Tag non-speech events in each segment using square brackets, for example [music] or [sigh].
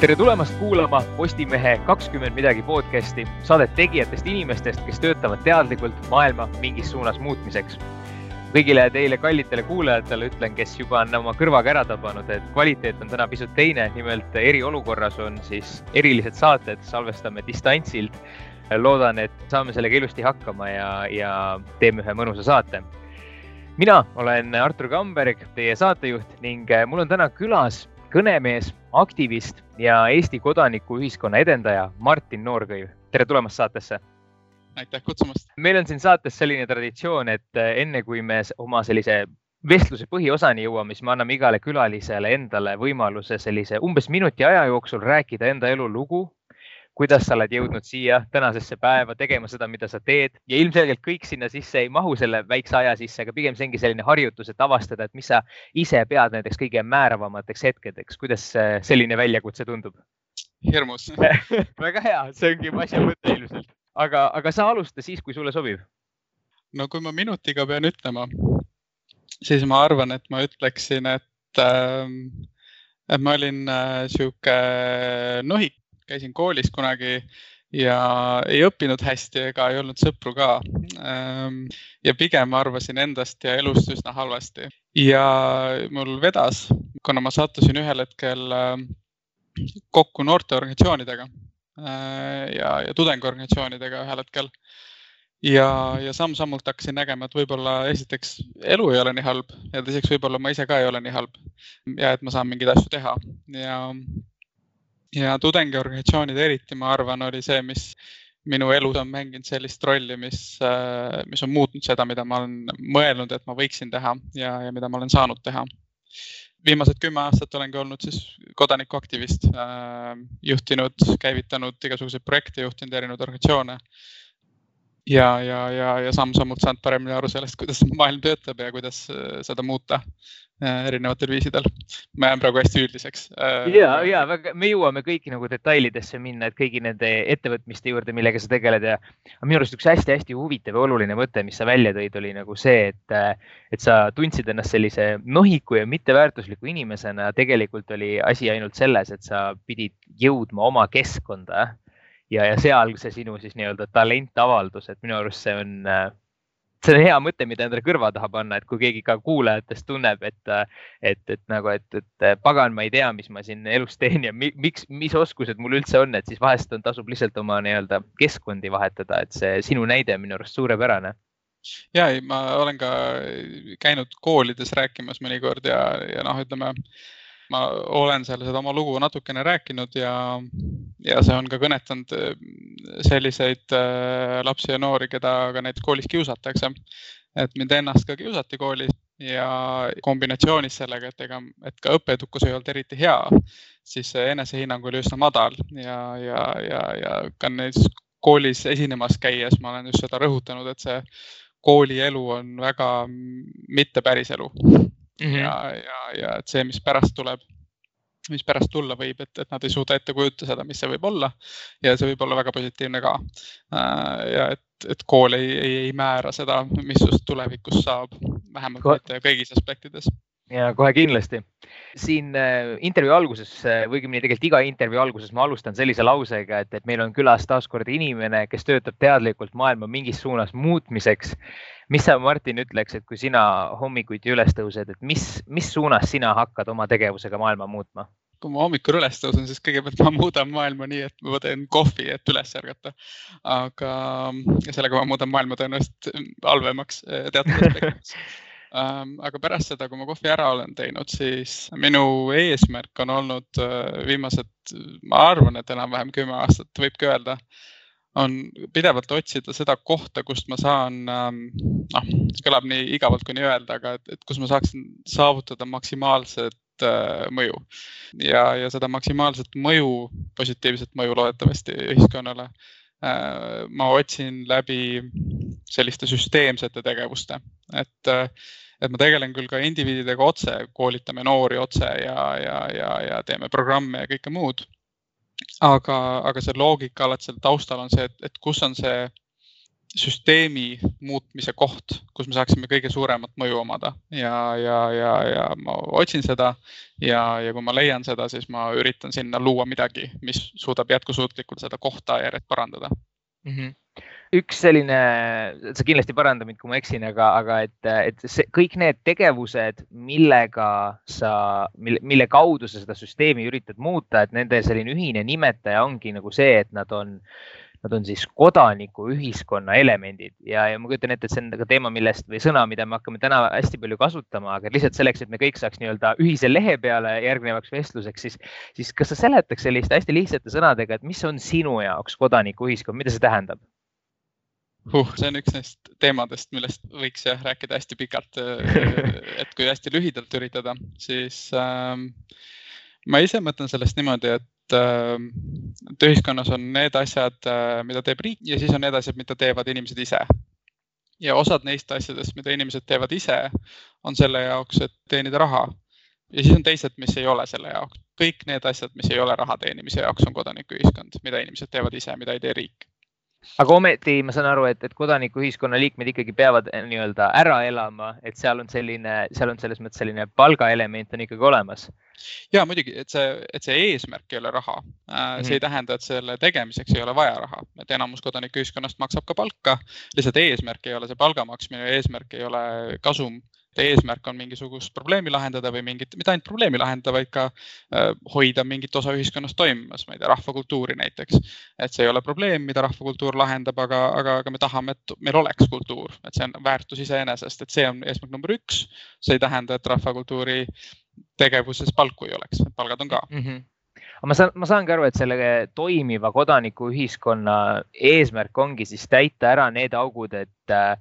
tere tulemast kuulama Postimehe kakskümmend midagi podcasti, saadet tegijatest inimestest, kes töötavad teadlikult maailma mingis suunas muutmiseks. kõigile teile kallitele kuulajatele ütlen, kes juba on oma kõrvaga ära tabanud, et kvaliteet on täna pisut teine, nimelt eriolukorras on siis erilised saated, salvestame distantsilt. loodan, et saame sellega ilusti hakkama ja, ja teeme ühe mõnusa saate mina olen Artur Kamberg, teie saatejuht ning mul on täna külas kõnemees, aktivist ja Eesti kodanikuühiskonna edendaja Martin Noorkõiv. tere tulemast saatesse. aitäh kutsumast. meil on siin saates selline traditsioon, et enne kui me oma sellise vestluse põhiosani jõuame, siis me anname igale külalisele endale võimaluse sellise umbes minuti aja jooksul rääkida enda elulugu kuidas sa oled jõudnud siia tänasesse päeva tegema seda, mida sa teed. Ja ilmselgelt kõik sinna sisse ei mahu selle väikse aja sisse, aga pigem see ongi selline harjutus, et avastada, et mis sa ise pead nendeks kõige määravamateks hetkedeks, kuidas selline väljakutse tundub? hirmus. [laughs] Väga hea, see ongi asja mõte ilmselt, aga, aga sa alusta siis, kui sulle sobib. no kui ma minutiga pean ütlema, siis ma arvan, et ma ütleksin, et äh, et ma olin äh, sihuke nohik käisin koolis kunagi ja ei õppinud hästi ega ei olnud sõpru ka. Ehm, ja pigem arvasin endast ja elust üsna halvasti. Ja mul vedas, kuna ma sattusin ühel hetkel ehm, kokku noorteorganisatsioonidega ehm, ja, ja tudengiorganisatsioonidega ühel hetkel. Ja, ja samm-sammult hakkasin nägema, et võib-olla esiteks elu ei ole nii halb ja teiseks võib-olla ma ise ka ei ole nii halb ja et ma saan mingeid asju teha. Ja ja tudengiorganisatsioonid eriti, ma arvan, oli see, mis minu elus on mänginud sellist rolli, mis, äh, mis on muutnud seda, mida ma olen mõelnud, et ma võiksin teha ja, ja mida ma olen saanud teha. viimased kümme aastat olengi olnud siis kodanikuaktivist, äh, juhtinud, käivitanud igasuguseid projekte, juhtinud erinevaid organisatsioone ja, ja, ja, ja samm-sammult saanud paremini aru sellest, kuidas maailm töötab ja kuidas äh, seda muuta äh, erinevatel viisidel. ma jään praegu hästi üldiseks. Äh, ja, ja väga, me jõuame kõiki nagu detailidesse minna, et kõigi nende ettevõtmiste juurde, millega sa tegeled ja minu arust üks hästi-hästi huvitav ja oluline mõte, mis sa välja tõid, oli nagu see, et, et sa tundsid ennast sellise nohiku ja mitteväärtusliku inimesena. tegelikult oli asi ainult selles, et sa pidid jõudma oma keskkonda ja, ja seal see sinu siis nii-öelda talentavaldus, et minu arust see on, äh, see on hea mõte, mida endale kõrva taha panna, et kui keegi ka kuulajatest tunneb, et, äh, et, et nagu, et, et äh, pagan, ma ei tea, mis ma siin elus teen ja miks, mis oskused mul üldse on, et siis vahest on, tasub lihtsalt oma nii-öelda keskkondi vahetada, et see sinu näide on minu arust suurepärane. Ja ei, ma olen ka käinud koolides rääkimas mõnikord ja, ja noh, ütleme ma olen seal seda oma lugu natukene rääkinud ja, ja see on ka kõnetanud äh, selliseid äh, lapsi ja noori, keda ka näiteks koolis kiusatakse. et mind ennast ka kiusati koolis ja kombinatsioonis sellega, et ega, et ka õppeedukus ei olnud eriti hea, siis see enesehinnang oli üsna madal ja, ja, ja, ja ka näiteks koolis esinemas käies ma olen just seda rõhutanud, et see koolielu on väga mitte päris elu mm -hmm. ja, ja, ja et see, mis pärast tuleb, mis pärast tulla võib, et, et nad ei suuda ette kujutada, mis see võib olla ja see võib olla väga positiivne ka. Äh, ja et, et kool ei, ei, ei määra seda, mis just tulevikus saab, vähemalt Ko mitte kõigis aspektides ja kohe kindlasti. siin äh, intervjuu alguses äh, või õigemini tegelikult iga intervjuu alguses ma alustan sellise lausega, et, et meil on külas taaskord inimene, kes töötab teadlikult maailma mingis suunas muutmiseks. mis sa, Martin, ütleks, et kui sina hommikuti üles tõused, et mis, mis suunas sina hakkad oma tegevusega maailma muutma? kui ma hommikul üles tõusen, siis kõigepealt ma muudan maailma nii, et ma teen kohvi, et üles ärgata. aga sellega ma muudan maailma tõenäoliselt halvemaks äh, teatud aspektides [laughs] aga pärast seda, kui ma kohvi ära olen teinud, siis minu eesmärk on olnud äh, viimased, ma arvan, et enam-vähem kümme aastat võibki öelda, on pidevalt otsida seda kohta, kust ma saan, ähm, noh, kõlab nii igavalt, kui nii öelda, aga et, et kus ma saaksin saavutada maksimaalset äh, mõju. Ja, ja seda maksimaalset mõju, positiivset mõju loodetavasti ühiskonnale äh, ma otsin läbi selliste süsteemsete tegevuste, et, et ma tegelen küll ka indiviididega otse, koolitame noori otse ja, ja, ja, ja teeme programme ja kõike muud. aga, aga see loogika alati seal taustal on see, et, et kus on see süsteemi muutmise koht, kus me saaksime kõige suuremat mõju omada ja, ja, ja, ja ma otsin seda ja, ja kui ma leian seda, siis ma üritan sinna luua midagi, mis suudab jätkusuutlikult seda kohta järjest parandada mm. -hmm üks selline, sa kindlasti paranda mind, kui ma eksin, aga, aga et, et see, kõik need tegevused, millega sa, mille, mille kaudu sa seda süsteemi üritad muuta, et nende selline ühine nimetaja ongi nagu see, et nad on nad on siis kodanikuühiskonna elemendid ja, ja ma kujutan ette, et see on ka teema, millest või sõna, mida me hakkame täna hästi palju kasutama, aga lihtsalt selleks, et me kõik saaks nii-öelda ühise lehe peale järgnevaks vestluseks, siis, siis kas sa seletaks selliste hästi lihtsate sõnadega, et mis on sinu jaoks kodanikuühiskond, mida see tähendab? Huh,. see on üks neist teemadest, millest võiks jah rääkida hästi pikalt. [laughs] et kui hästi lühidalt üritada, siis ähm, ma ise mõtlen sellest niimoodi, et Ähm, et ühiskonnas on need asjad, äh, mida teeb riik ja siis on need asjad, mida teevad inimesed ise. ja osad neist asjadest, mida inimesed teevad ise, on selle jaoks, et teenida raha. ja siis on teised, mis ei ole selle jaoks. kõik need asjad, mis ei ole raha teenimise jaoks, on kodanikuühiskond, mida inimesed teevad ise, mida ei tee riik aga ometi ma saan aru, et, et kodanikuühiskonna liikmed ikkagi peavad eh, nii-öelda ära elama, et seal on selline, seal on selles mõttes selline palgaelement on ikkagi olemas. ja muidugi, et see, et see eesmärk ei ole raha mm, -hmm. see ei mhm. tähenda, et selle tegemiseks ei ole vaja raha, et enamus kodanikuühiskonnast maksab ka palka. lihtsalt eesmärk ei ole see palga maksmine, eesmärk ei ole kasum eesmärk on mingisugust probleemi lahendada või mingit, mitte ainult probleemi lahendada, vaid ka äh, hoida mingit osa ühiskonnast toimimas, ma ei tea, rahvakultuuri näiteks. et see ei ole probleem, mida rahvakultuur lahendab, aga, aga, aga me tahame, et meil oleks kultuur, et see on väärtus iseenesest, et see on eesmärk number üks. see ei tähenda, et rahvakultuuri tegevuses palku ei oleks, palgad on ka mm. -hmm aga ma saan, ma saangi aru, et selle toimiva kodanikuühiskonna eesmärk ongi siis täita ära need augud, et äh,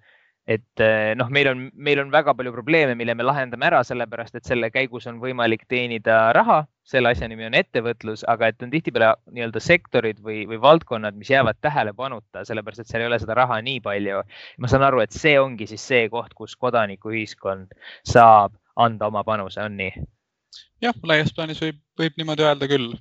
et eh, noh, meil on, meil on väga palju probleeme, mille me lahendame ära, sellepärast et selle käigus on võimalik teenida raha, selle asja nimi on ettevõtlus, aga et on tihtipeale nii-öelda sektorid või, või valdkonnad, mis jäävad tähelepanuta, sellepärast et seal ei ole seda raha nii palju. ma saan aru, et see ongi siis see koht, kus kodanikuühiskond saab anda oma panuse, on nii? Jah, laias plaanis võib, võib niimoodi öelda küll.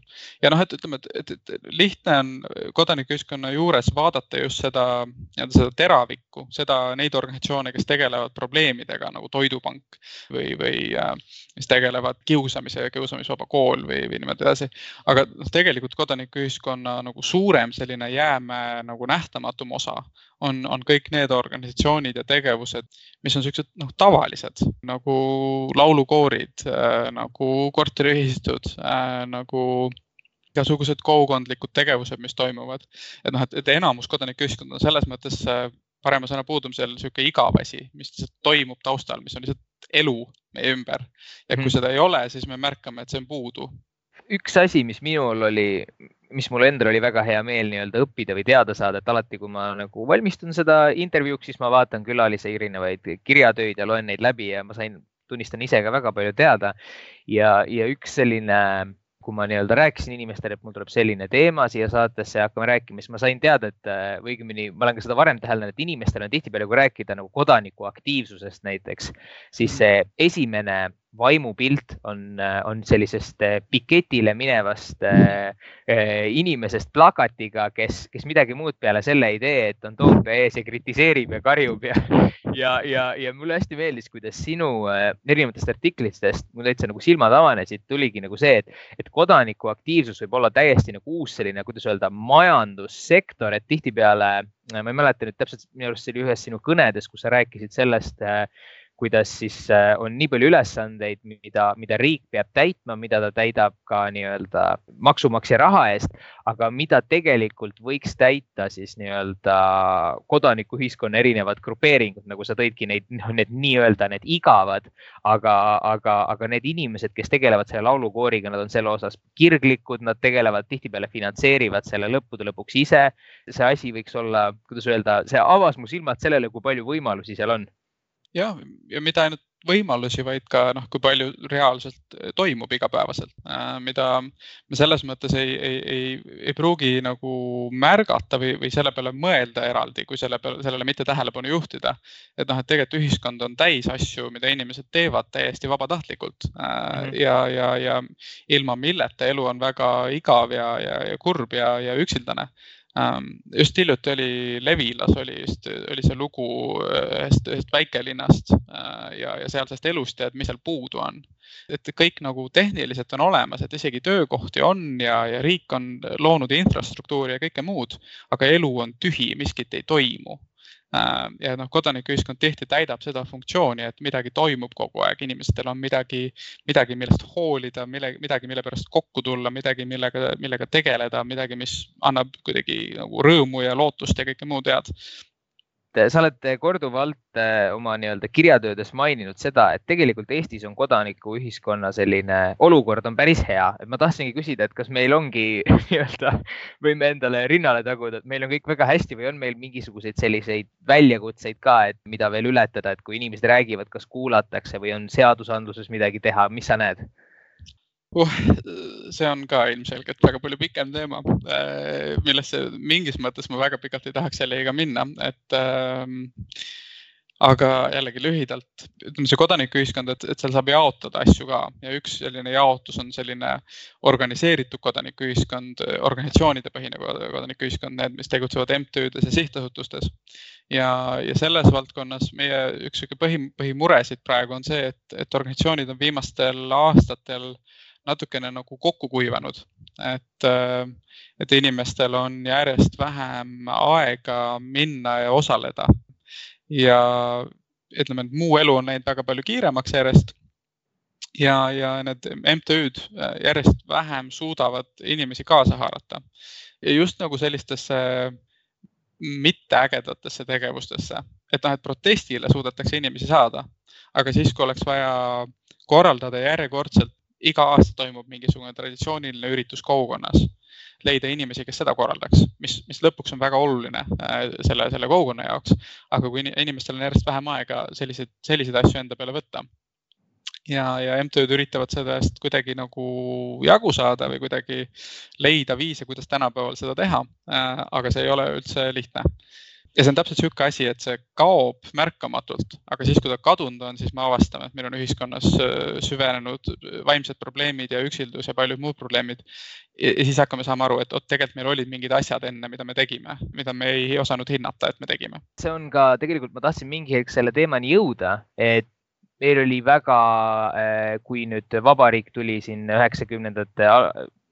ja noh, et ütleme, et, et, et lihtne on kodanikuühiskonna juures vaadata just seda nii-öelda seda teravikku, seda, neid organisatsioone, kes tegelevad probleemidega nagu Toidupank või, või äh, kes tegelevad kiusamise ja kiusamisvaba kool või, või niimoodi edasi. aga noh, tegelikult kodanikuühiskonna nagu suurem selline jäämäe nagu nähtamatum osa on, on kõik need organisatsioonid ja tegevused, mis on siuksed noh, tavalised nagu laulukoorid äh,, nagu korteriühistud äh, nagu igasugused kogukondlikud tegevused, mis toimuvad. et noh, et, et enamus kodanikuühiskond on selles mõttes äh, parema sõna puudumisel niisugune igav asi, mis lihtsalt toimub taustal, mis on lihtsalt elu meie ümber. ja kui mm. seda ei ole, siis me märkame, et see on puudu. üks asi, mis minul oli, mis mul endal oli väga hea meel nii-öelda õppida või teada saada, et alati, kui ma nagu valmistun seda intervjuuks, siis ma vaatan külalise erinevaid kirjatöid ja loen neid läbi ja ma sain tunnistan ise ka väga palju teada. Ja, ja üks selline kui ma nii-öelda rääkisin inimestele, et mul tuleb selline teema siia saatesse ja hakkame rääkima, siis ma sain teada, et või õigemini ma olen ka seda varem täheldanud, et inimestel on tihtipeale, kui rääkida nagu kodanikuaktiivsusest näiteks, siis see esimene vaimupilt on, on sellisest eh, piketile minevast äh, inimesest plakatiga, kes, kes midagi muud peale selle ei tee, et on Toompea ees ja kritiseerib ja karjub ja, ja, ja, ja mulle hästi meeldis, kuidas sinu äh, erinevatest artiklitest mul täitsa nagu silmad avanesid, tuligi nagu see, et, et kodanikuaktiivsus võib olla täiesti nagu uus selline, kuidas öelda, majandussektor, et tihtipeale ma ei mäleta nüüd täpselt, minu arust see oli ühes sinu kõnedes, kus sa rääkisid sellest äh, kuidas siis äh, on nii palju ülesandeid, mida, mida riik peab täitma, mida ta täidab ka nii-öelda maksumaksja raha eest, aga mida tegelikult võiks täita siis nii-öelda kodanikuühiskonna erinevad grupeeringud, nagu sa tõidki neid, noh, need nii-öelda need igavad, aga, aga, aga need inimesed, kes tegelevad selle laulukooriga, nad on selle osas kirglikud, nad tegelevad tihtipeale finantseerivad selle lõppude lõpuks ise. see asi võiks olla, kuidas öelda, see avas mu silmad sellele, kui palju võimalusi seal on jah, ja mitte ainult võimalusi, vaid ka noh, kui palju reaalselt eh, toimub igapäevaselt äh,, mida me selles mõttes ei, ei, ei, ei pruugi nagu märgata või, või selle peale mõelda eraldi, kui selle peale, sellele mitte tähelepanu juhtida. et noh, et tegelikult ühiskond on täis asju, mida inimesed teevad täiesti vabatahtlikult mm -hmm. ja, ja, ja ilma milleta elu on väga igav ja, ja, ja kurb ja, ja üksildane just hiljuti oli Levilas oli just, oli see lugu ühest, ühest väikelinnast äh, ja, ja sealsest elust ja et mis seal puudu on. et kõik nagu tehniliselt on olemas, et isegi töökohti on ja, ja riik on loonud infrastruktuuri ja kõike muud, aga elu on tühi, miskit ei toimu Äh, ja noh, kodanikuühiskond tihti täidab seda funktsiooni, et midagi toimub kogu aeg, inimestel on midagi, midagi, millest hoolida, mille, midagi, mille pärast kokku tulla, midagi, millega, millega tegeleda, midagi, mis annab kuidagi nagu rõõmu ja lootust ja kõike muud head sa oled korduvalt äh, oma nii-öelda kirjatöödes maininud seda, et tegelikult Eestis on kodanikuühiskonna selline olukord on päris hea. et ma tahtsingi küsida, et kas meil ongi [laughs] nii-öelda, võime endale rinnale taguda, et meil on kõik väga hästi või on meil mingisuguseid selliseid väljakutseid ka, et mida veel ületada, et kui inimesed räägivad, kas kuulatakse või on seadusandluses midagi teha, mis sa näed? Uh, see on ka ilmselgelt väga palju pikem teema, äh, millesse mingis mõttes ma väga pikalt ei tahaks jällegi ka minna, et ähm, aga jällegi lühidalt, ütleme see kodanikuühiskond, et, et seal saab jaotada asju ka ja üks selline jaotus on selline organiseeritud kodanikuühiskond, organisatsioonide põhine kodanikuühiskond, need, mis tegutsevad MTÜ-des ja sihtasutustes. ja, ja selles valdkonnas meie üks sihuke põhi, põhimuresid praegu on see, et, et organisatsioonid on viimastel aastatel äh, natukene nagu kokku kuivanud, et, äh, et inimestel on järjest vähem aega minna ja osaleda. ja ütleme, et muu elu on läinud väga palju kiiremaks järjest. ja, ja need MTÜ-d äh, järjest vähem suudavad inimesi kaasa haarata ja just nagu sellistesse mitteägedatesse tegevustesse, et noh, et protestile suudetakse inimesi saada, aga siis, kui oleks vaja korraldada järjekordselt iga aasta toimub mingisugune traditsiooniline üritus kogukonnas, leida inimesi, kes seda korraldaks, mis, mis lõpuks on väga oluline äh, selle, selle kogukonna jaoks. aga kui inimestel on järjest vähem aega selliseid, selliseid asju enda peale võtta ja, ja MTÜ-d üritavad sellest kuidagi nagu jagu saada või kuidagi leida viise, kuidas tänapäeval seda teha. Äh, aga see ei ole üldse lihtne ja see on täpselt niisugune asi, et see kaob märkamatult, aga siis, kui ta kadunud on, siis me avastame, et meil on ühiskonnas äh, süvenenud vaimsed probleemid ja üksildus ja paljud muud probleemid. ja siis hakkame saama aru, et oot, tegelikult meil olid mingid asjad enne, mida me tegime, mida me ei osanud hinnata, et me tegime. see on ka tegelikult, ma tahtsin mingi hetk selle teemani jõuda, et meil oli väga, äh, kui nüüd vabariik tuli siin üheksakümnendate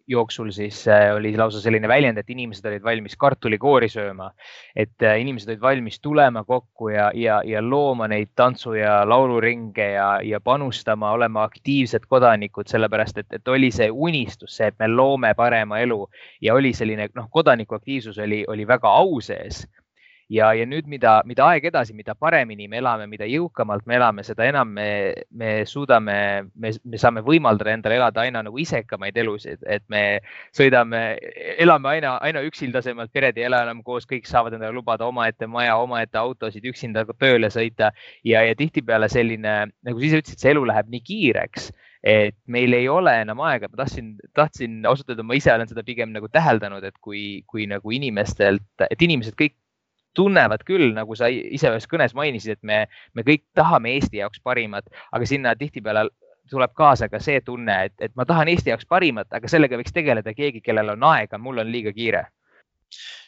jooksul siis äh, oli lausa selline väljend, et inimesed olid valmis kartulikoori sööma. et äh, inimesed olid valmis tulema kokku ja, ja, ja looma neid tantsu ja lauluringe ja, ja panustama, olema aktiivsed kodanikud, sellepärast et, et oli see unistus, see, et me loome parema elu ja oli selline noh, kodanikuaktiivsus oli, oli väga au sees ja, ja nüüd, mida, mida aeg edasi, mida paremini me elame, mida jõukamalt me elame, seda enam me, me suudame, me, me saame võimaldada endale elada aina nagu isekamaid elusid, et me sõidame, elame aina, aina üksildasemalt, pered ei ela enam koos, kõik saavad endale lubada omaette maja, omaette autosid, üksinda tööle sõita. Ja, ja tihtipeale selline, nagu sa ise ütlesid, see elu läheb nii kiireks et meil ei ole enam aega, ma tahtsin, tahtsin ausalt öelda, ma ise olen seda pigem nagu täheldanud, et kui, kui nagu inimestelt, et inimesed kõik tunnevad küll, nagu sa ise ühes kõnes mainisid, et me, me kõik tahame Eesti jaoks parimat, aga sinna tihtipeale tuleb kaasa ka see tunne, et, et ma tahan Eesti jaoks parimat, aga sellega võiks tegeleda keegi, kellel on aega, mul on liiga kiire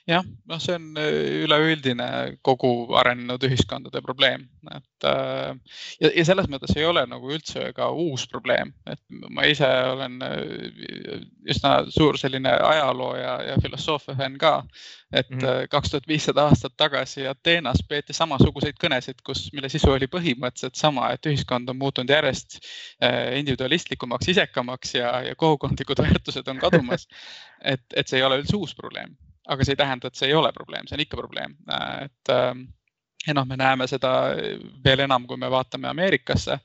jah, noh, see on äh, üleüldine kogu arenenud ühiskondade probleem, et äh, ja, ja selles mõttes ei ole nagu üldse ka uus probleem, et ma ise olen äh, üsna suur selline ajaloo ja, ja filosoofia fänn ka. et mhm. kaks tuhat viissada aastat tagasi Ateenas peeti samasuguseid kõnesid, kus, mille sisu oli põhimõtteliselt sama, et ühiskond on muutunud järjest individualistlikumaks, isekamaks ja, ja kogukondlikud [laughs] väärtused on kadumas. et, et see ei ole üldse uus probleem aga see ei tähenda, et see ei ole probleem, see on ikka probleem, et ähm, ja noh, me näeme seda veel enam, kui me vaatame Ameerikasse,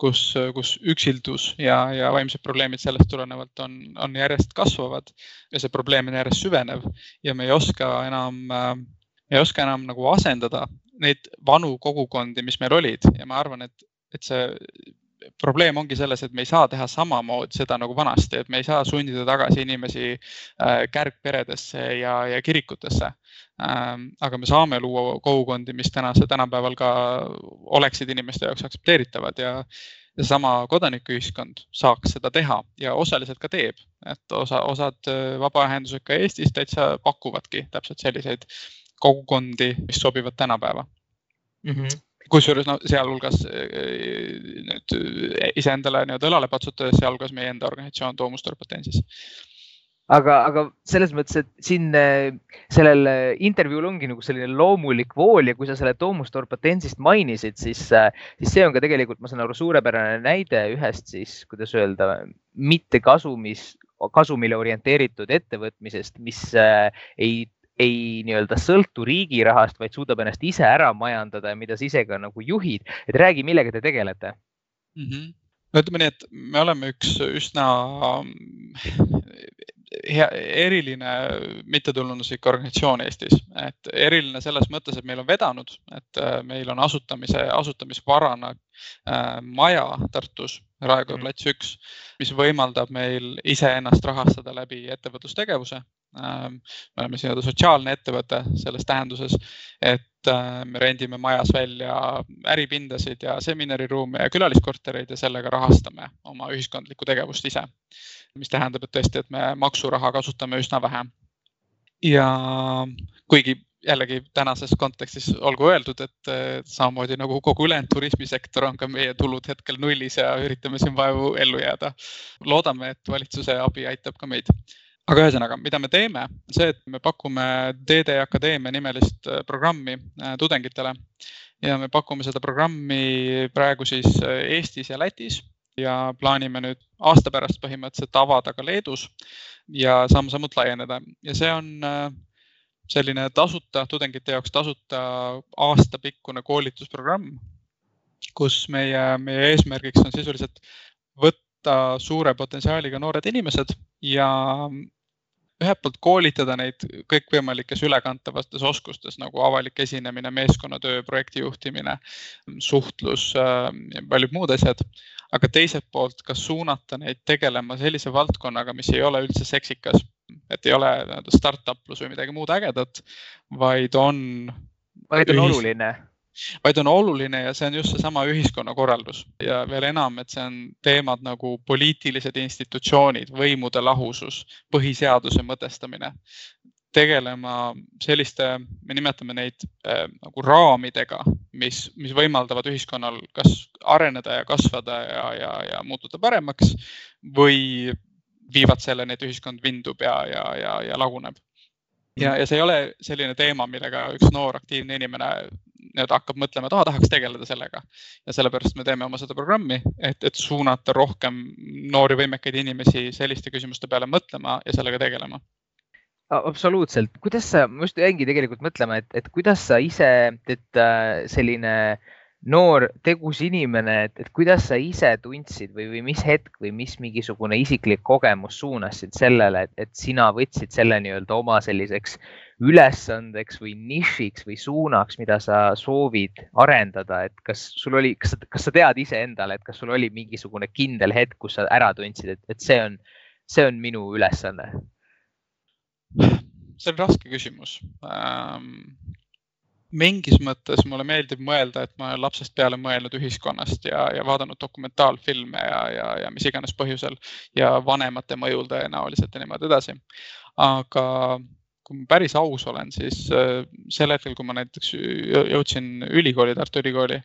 kus, kus üksildus ja, ja vaimsed probleemid sellest tulenevalt on, on järjest kasvavad ja see probleem on järjest süvenev ja me ei oska enam, me ei oska enam nagu asendada neid vanu kogukondi, mis meil olid. Ja ma arvan, et, et see probleem ongi selles, et me ei saa teha samamoodi seda nagu vanasti, et me ei saa sundida tagasi inimesi äh, kärgperedesse ja, ja kirikutesse. Ähm, aga me saame luua kogukondi, mis tänase tänapäeval ka oleksid inimeste jaoks aktsepteeritavad ja, ja sama kodanikuühiskond saaks seda teha ja osaliselt ka teeb, et osa, osad vabaühendused ka Eestis täitsa pakuvadki täpselt selliseid kogukondi, mis sobivad tänapäeva mm. -hmm kusjuures no sealhulgas nüüd iseendale nii-öelda õlale patsutades, sealhulgas meie enda organisatsioon Toomustorpatensis aga, aga selles mõttes, et siin äh, sellel intervjuul ongi nagu selline loomulik vool ja kui sa selle Domus Torpatensist mainisid, siis, siis see on ka tegelikult, ma saan aru, suurepärane näide ühest siis, kuidas öelda, mitte kasumis, kasumile orienteeritud ettevõtmisest, mis ei ei nii-öelda sõltu riigi rahast, vaid suudab ennast ise ära majandada ja mida sa ise ka nagu juhid. et räägi, millega te tegelete mm? -hmm no ütleme nii, et me oleme üks üsna hea, eriline mittetulunduslik organisatsioon Eestis, et eriline selles mõttes, et meil on vedanud, et äh, meil on asutamise, asutamisvarana äh, maja Tartus, Raekoja mhm. plats üks, mis võimaldab meil iseennast rahastada läbi ettevõtlustegevuse. Me oleme nii-öelda sotsiaalne ettevõte selles tähenduses, et äh, me rendime majas välja äripindasid ja seminariruume ja külaliskortereid ja sellega rahastame oma ühiskondlikku tegevust ise mis tähendab, et tõesti, et me maksuraha kasutame üsna vähe. ja kuigi jällegi tänases kontekstis olgu öeldud, et samamoodi nagu kogu ülejäänud turismisektor on ka meie tulud hetkel nullis ja üritame siin vaevu ellu jääda. loodame, et valitsuse abi aitab ka meid aga ühesõnaga, mida me teeme, see, et me pakume DD Akadeemia nimelist äh, programmi äh, tudengitele. Ja me pakume seda programmi praegu siis äh, Eestis ja Lätis. Ja plaanime nüüd aasta pärast põhimõtteliselt avada ka Leedus ja samm-sammult laieneda. Ja see on selline tasuta, tudengite jaoks tasuta aastapikkune koolitusprogramm, kus meie, meie eesmärgiks on sisuliselt võtta suure potentsiaaliga noored inimesed ja ühelt poolt koolitada neid kõikvõimalikes ülekantavates oskustes nagu avalik esinemine, meeskonnatöö, projektijuhtimine, suhtlus äh, ja paljud muud asjad. aga teiselt poolt ka suunata neid tegelema sellise valdkonnaga, mis ei ole üldse seksikas, et ei ole nii-öelda startup plus või midagi muud ägedat, vaid on. vaid on ühis... oluline vaid on oluline ja see on just seesama ühiskonnakorraldus ja veel enam, et see on teemad nagu poliitilised institutsioonid, võimude lahusus, põhiseaduse mõtestamine. tegelema selliste, me nimetame neid äh, nagu raamidega, mis, mis võimaldavad ühiskonnal kas areneda ja kasvada ja, ja, ja muutuda paremaks või viivad selleni, et ühiskond vindub ja, ja, ja, ja laguneb ja, ja see ei ole selline teema, millega üks noor aktiivne inimene nii-öelda hakkab mõtlema, et aa, tahaks tegeleda sellega. ja sellepärast me teeme oma seda programmi, et, et suunata rohkem noori võimekaid inimesi selliste küsimuste peale mõtlema ja sellega tegelema absoluutselt, kuidas sa, ma just jäingi tegelikult mõtlema, et, et kuidas sa ise, et äh, selline äh, noor tegus inimene, et, et kuidas sa ise tundsid või, või mis hetk või mis mingisugune isiklik kogemus suunasid sellele, et, et sina võtsid selle nii-öelda oma selliseks ülesandeks või nišiks või suunaks, mida sa soovid arendada, et kas sul oli, kas, kas sa tead iseendale, et kas sul oli mingisugune kindel hetk, kus sa ära tundsid, et, et see on, see on minu ülesanne? see on raske küsimus ähm mingis mõttes mulle meeldib mõelda, et ma olen lapsest peale mõelnud ühiskonnast ja, ja vaadanud dokumentaalfilme ja, ja, ja mis iganes põhjusel ja vanemate mõjul tõenäoliselt ja niimoodi edasi. aga kui ma päris aus olen, siis äh, sel hetkel, kui ma näiteks jõudsin ülikooli, Tartu Ülikooli,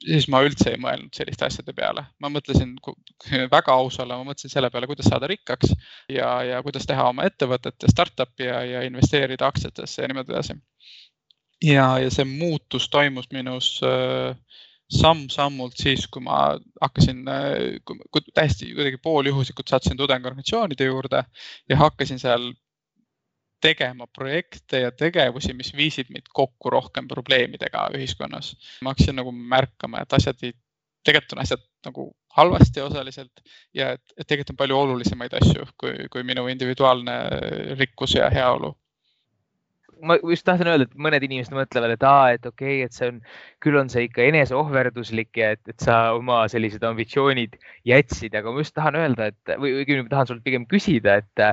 siis ma üldse ei mõelnud selliste asjade peale. ma mõtlesin, [laughs] väga aus olla, ma mõtlesin selle peale, kuidas saada rikkaks ja, ja kuidas teha oma ettevõtet ja startup'i ja, ja investeerida aktsiatesse ja niimoodi edasi ja, ja see muutus toimus minus äh, samm-sammult siis, kui ma hakkasin äh,, kui täiesti kuidagi pooljuhuslikult sattusin tudengiorganisatsioonide juurde ja hakkasin seal tegema projekte ja tegevusi, mis viisid meid kokku rohkem probleemidega ühiskonnas. ma hakkasin nagu märkama, et asjad ei, tegelikult on asjad nagu halvasti osaliselt ja et, et tegelikult on palju olulisemaid asju kui, kui minu individuaalne rikkus ja heaolu ma just tahtsin öelda, et mõned inimesed mõtlevad, et aa, et okei okay,, et see on, küll on see ikka eneseohverduslik ja et, et sa oma sellised ambitsioonid jätsid, aga ma just tahan öelda, et või õigemini tahan sult pigem küsida, et,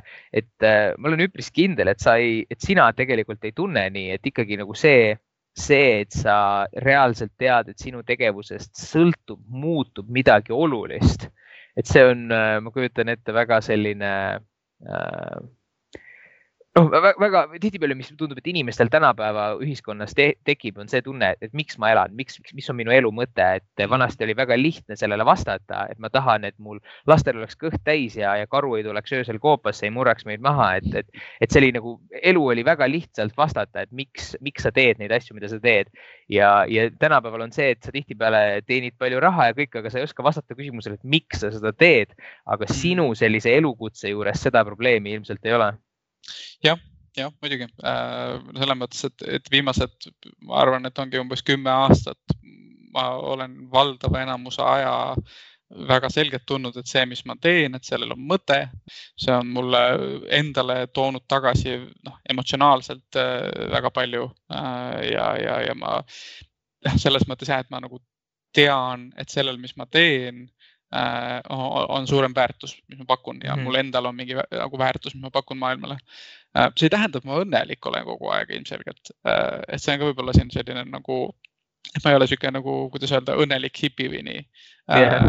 et ma olen üpris kindel, et sa ei, et sina tegelikult ei tunne nii, et ikkagi nagu see, see, et sa reaalselt tead, et sinu tegevusest sõltub, muutub midagi olulist. et see on, ma kujutan ette, väga selline äh, noh, väga tihtipeale, mis tundub, et inimestel tänapäeva ühiskonnas te tekib, on see tunne, et miks ma elan, miks, mis on minu elu mõte, et vanasti oli väga lihtne sellele vastata, et ma tahan, et mul lastel oleks kõht täis ja, ja karu ei tuleks öösel koopasse, ei murraks meid maha, et, et, et see oli nagu elu oli väga lihtsalt vastata, et miks, miks sa teed neid asju, mida sa teed. ja, ja tänapäeval on see, et sa tihtipeale teenid palju raha ja kõik, aga sa ei oska vastata küsimusele, et miks sa seda teed. aga mm. sinu sellise elukutse juures seda probleemi ilmselt ei ole jah, jah, muidugi. Äh, selles mõttes, et, et viimased, ma arvan, et ongi umbes kümme aastat, ma olen valdava enamuse aja väga selgelt tundnud, et see, mis ma teen, et sellel on mõte, see on mulle endale toonud tagasi noh, emotsionaalselt äh, väga palju. Äh, ja, ja, ja ma selles mõttes jah, et ma nagu tean, et sellel, mis ma teen on suurem väärtus, mis ma pakun ja mm. mul endal on mingi nagu väärtus, mis ma pakun maailmale. Äh, see ei tähenda, et ma õnnelik olen kogu aeg ilmselgelt, äh, et see on ka võib-olla siin selline nagu, et ma ei ole sihuke nagu, kuidas öelda, õnnelik hipi või nii. Yeah..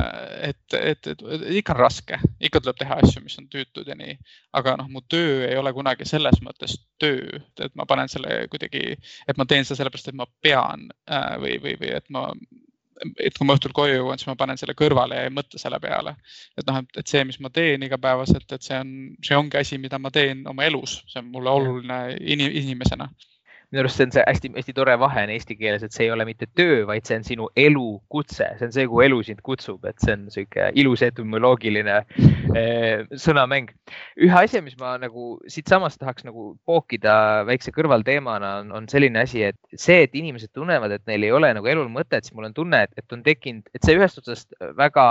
et, et, et ikka on raske, ikka tuleb teha asju, mis on tüütud ja nii, aga noh, mu töö ei ole kunagi selles mõttes töö, et ma panen selle kuidagi, et ma teen seda sellepärast, et ma pean või, või, või et ma et kui ma õhtul koju jõuan, siis ma panen selle kõrvale ja ei mõtle selle peale. et noh, et see, mis ma teen igapäevaselt, et see on, see ongi asi, mida ma teen oma elus, see on mulle oluline inimesena minu arust see on see hästi-hästi tore vahe on eesti keeles, et see ei ole mitte töö, vaid see on sinu elukutse, see on see, kuhu elu sind kutsub, et see on sihuke ilus etümoloogiline eh, sõnamäng. ühe asja, mis ma nagu siitsamast tahaks nagu pookida väikse kõrvalteemana on, on selline asi, et see, et inimesed tunnevad, et neil ei ole nagu elul mõtet, siis mul on tunne, et, et on tekkinud, et see ühest otsast väga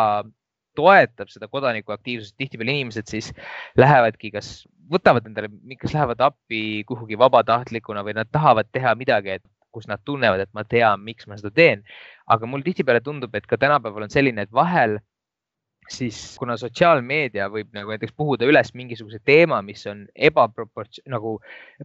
toetab seda kodanikuaktiivsust, tihtipeale inimesed siis lähevadki, kas võtavad endale, kas lähevad appi kuhugi vabatahtlikuna või nad tahavad teha midagi, et kus nad tunnevad, et ma tean, miks ma seda teen. aga mul tihtipeale tundub, et ka tänapäeval on selline, et vahel siis kuna sotsiaalmeedia võib nagu näiteks puhuda üles mingisuguse teema, mis on ebaproports-, nagu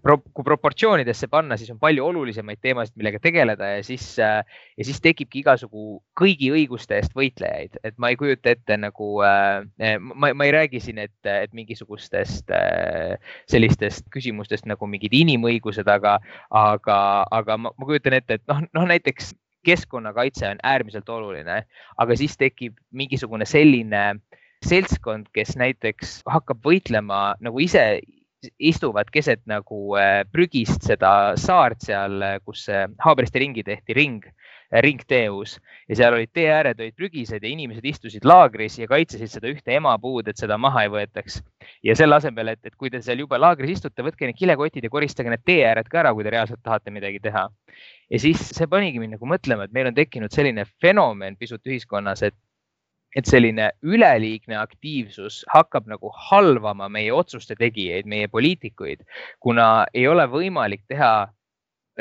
pro, kui proportsioonidesse panna, siis on palju olulisemaid teemasid, millega tegeleda ja siis äh,, ja siis tekibki igasugu kõigi õiguste eest võitlejaid, et ma ei kujuta ette nagu äh,, ma, ma ei räägi siin, et, et mingisugustest äh, sellistest küsimustest nagu mingid inimõigused, aga, aga, aga ma, ma kujutan ette, et noh, noh näiteks keskkonnakaitse on äärmiselt oluline, aga siis tekib mingisugune selline seltskond, kes näiteks hakkab võitlema nagu ise istuvad keset nagu äh, prügist seda saart seal, kus Haabersti ringi tehti, ring, ringteeus ja seal olid tee ääred olid prügised ja inimesed istusid laagris ja kaitsesid seda ühte emapuud, et seda maha ei võetaks. ja selle asemel, et, et kui te seal jube laagris istute, võtke need kilekotid ja koristage need tee ääred ka ära, kui te reaalselt tahate midagi teha ja siis see panigi mind nagu mõtlema, et meil on tekkinud selline fenomen pisut ühiskonnas, et et selline üleliigne aktiivsus hakkab nagu halvama meie otsuste tegijaid, meie poliitikuid, kuna ei ole võimalik teha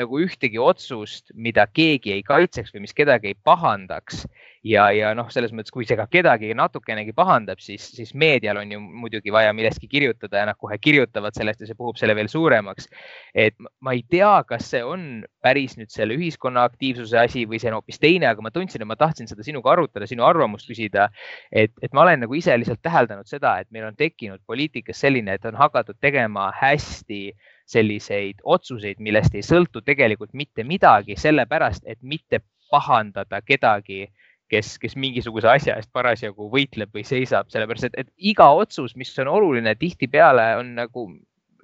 nagu ühtegi otsust, mida keegi ei kaitseks või mis kedagi ei pahandaks ja, ja noh, selles mõttes, kui see ka kedagi natukenegi pahandab, siis, siis meedial on ju muidugi vaja millestki kirjutada ja nad kohe kirjutavad sellest ja see puhub selle veel suuremaks. et ma ei tea, kas see on päris nüüd selle ühiskonna aktiivsuse asi või see on hoopis teine, aga ma tundsin, et ma tahtsin seda sinuga arutada, sinu arvamust küsida. et, et ma olen nagu ise lihtsalt täheldanud seda, et meil on tekkinud poliitikas selline, et on hakatud tegema hästi selliseid otsuseid, millest ei sõltu tegelikult mitte midagi, sellepärast et mitte pahandada kedagi kes, kes mingisuguse asja eest parasjagu võitleb või seisab, sellepärast et, et iga otsus, mis on oluline, tihtipeale on nagu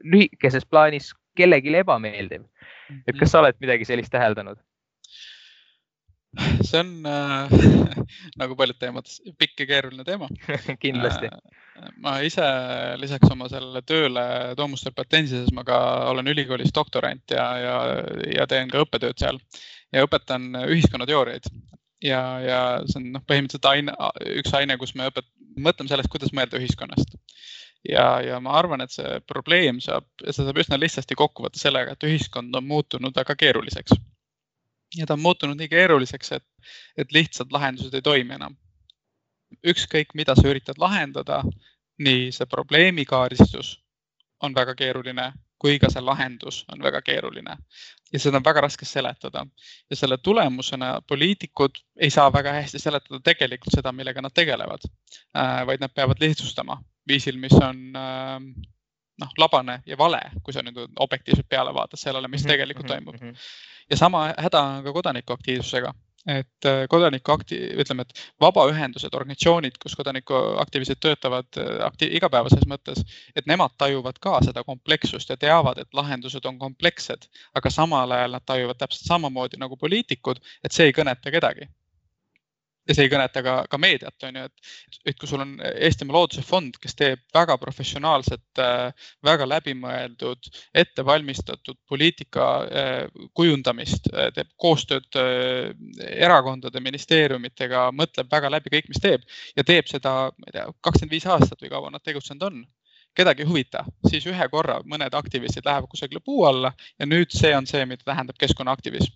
lühikeses plaanis kellelegi ebameeldiv. et kas sa oled midagi sellist täheldanud? [laughs] see on äh, [laughs] nagu paljud teemad, pikk ja keeruline teema [laughs] kindlasti äh,. ma ise lisaks oma sellele tööle Toomuster Patensises ma ka olen ülikoolis doktorant ja, ja, ja teen ka õppetööd seal ja õpetan ühiskonnateooriaid ja, ja see on noh, põhimõtteliselt aine, üks aine, kus me õpet-, mõtleme sellest, kuidas mõelda ühiskonnast. ja, ja ma arvan, et see probleem saab, seda saab üsna lihtsasti kokku võtta sellega, et ühiskond on muutunud väga keeruliseks. Ja ta on muutunud nii keeruliseks, et, et lihtsad lahendused ei toimi enam. ükskõik, mida sa üritad lahendada, nii see probleemikaaristus on väga keeruline kui ka see lahendus on väga keeruline ja seda on väga raske seletada ja selle tulemusena poliitikud ei saa väga hästi seletada tegelikult seda, millega nad tegelevad, vaid nad peavad lihtsustama viisil, mis on noh, labane ja vale, kui sa nüüd objektiivselt peale vaatad sellele, mis mhm, tegelikult mhm, toimub. Mhm. ja sama häda on ka kodanikuaktiivsusega et äh, kodanikuakti, ütleme, et vabaühendused, organisatsioonid, kus kodanikuaktivistid töötavad äh, akti, igapäevases mõttes, et nemad tajuvad ka seda komplekssust ja teavad, et lahendused on komplekssed, aga samal ajal nad tajuvad täpselt samamoodi nagu poliitikud, et see ei kõneta kedagi ja see ei kõneta ka, ka meediat, on ju, et, et kui sul on Eestimaa Looduse Fond, kes teeb väga professionaalset, äh, väga läbimõeldud, ettevalmistatud poliitika äh, kujundamist, äh, teeb koostööd erakondade, ministeeriumitega, mõtleb väga läbi kõik, mis teeb ja teeb seda, ma ei tea, kakskümmend viis aastat või kaua nad tegutsenud on. Kedagi ei huvita, siis ühe korra mõned aktivistid lähevad kusagile puu alla ja nüüd see on see, mida tähendab keskkonnaaktivism.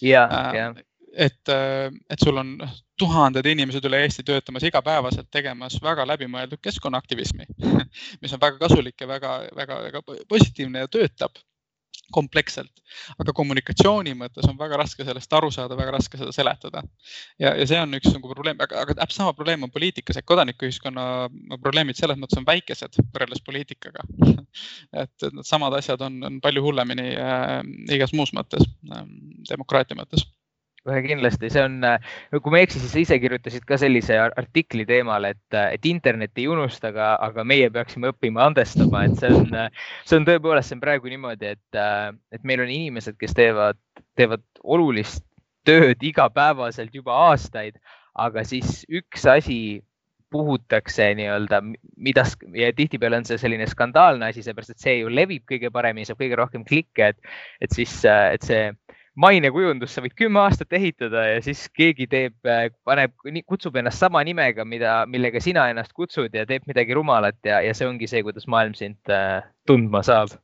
ja, ja et, äh, et sul on tuhanded inimesed üle Eesti töötamas igapäevaselt tegemas väga läbimõeldud keskkonnaaktivismi, [laughs] mis on väga kasulik ja väga, väga, väga positiivne ja töötab kompleksselt, aga kommunikatsiooni mõttes on väga raske sellest aru saada, väga raske seda seletada. ja, ja see on üks nagu probleem, aga, aga täpselt sama probleem on poliitikas, et kodanikuühiskonna probleemid selles mõttes on väikesed võrreldes poliitikaga. [laughs] Et, et need samad asjad on, on palju hullemini äh, igas muus mõttes äh,, demokraatia mõttes kohe kindlasti, see on, kui ma ei eksi, siis sa ise kirjutasid ka sellise artikli teemal, et, et internet ei unusta, aga, aga meie peaksime õppima andestama, et see on, see on tõepoolest, see on praegu niimoodi, et, et meil on inimesed, kes teevad, teevad olulist tööd igapäevaselt juba aastaid, aga siis üks asi puhutakse nii-öelda, mida ja tihtipeale on see selline skandaalne asi, seepärast et see ju levib kõige paremini, saab kõige rohkem klikke, et, et siis, et see mainekujundust sa võid kümme aastat ehitada ja siis keegi teeb, äh, paneb, kutsub ennast sama nimega, mida, millega sina ennast kutsud ja teeb midagi rumalat ja, ja see ongi see, kuidas maailm sind äh, tundma saab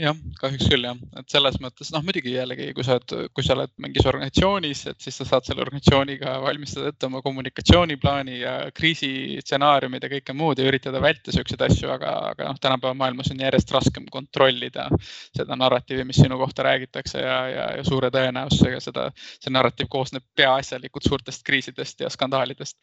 jah, kahjuks küll jah, et selles mõttes noh, muidugi jällegi, kui sa oled, kui sa oled mingis organisatsioonis, et siis sa saad selle organisatsiooniga valmistada ette oma kommunikatsiooniplaani ja kriisistsenaariumid ja kõike muud ja üritada vältida siukseid asju, aga, aga noh, tänapäeva maailmas on järjest raskem kontrollida seda narratiivi, mis sinu kohta räägitakse ja, ja, ja suure tõenäosusega seda, see narratiiv koosneb peaasjalikult suurtest kriisidest ja skandaalidest.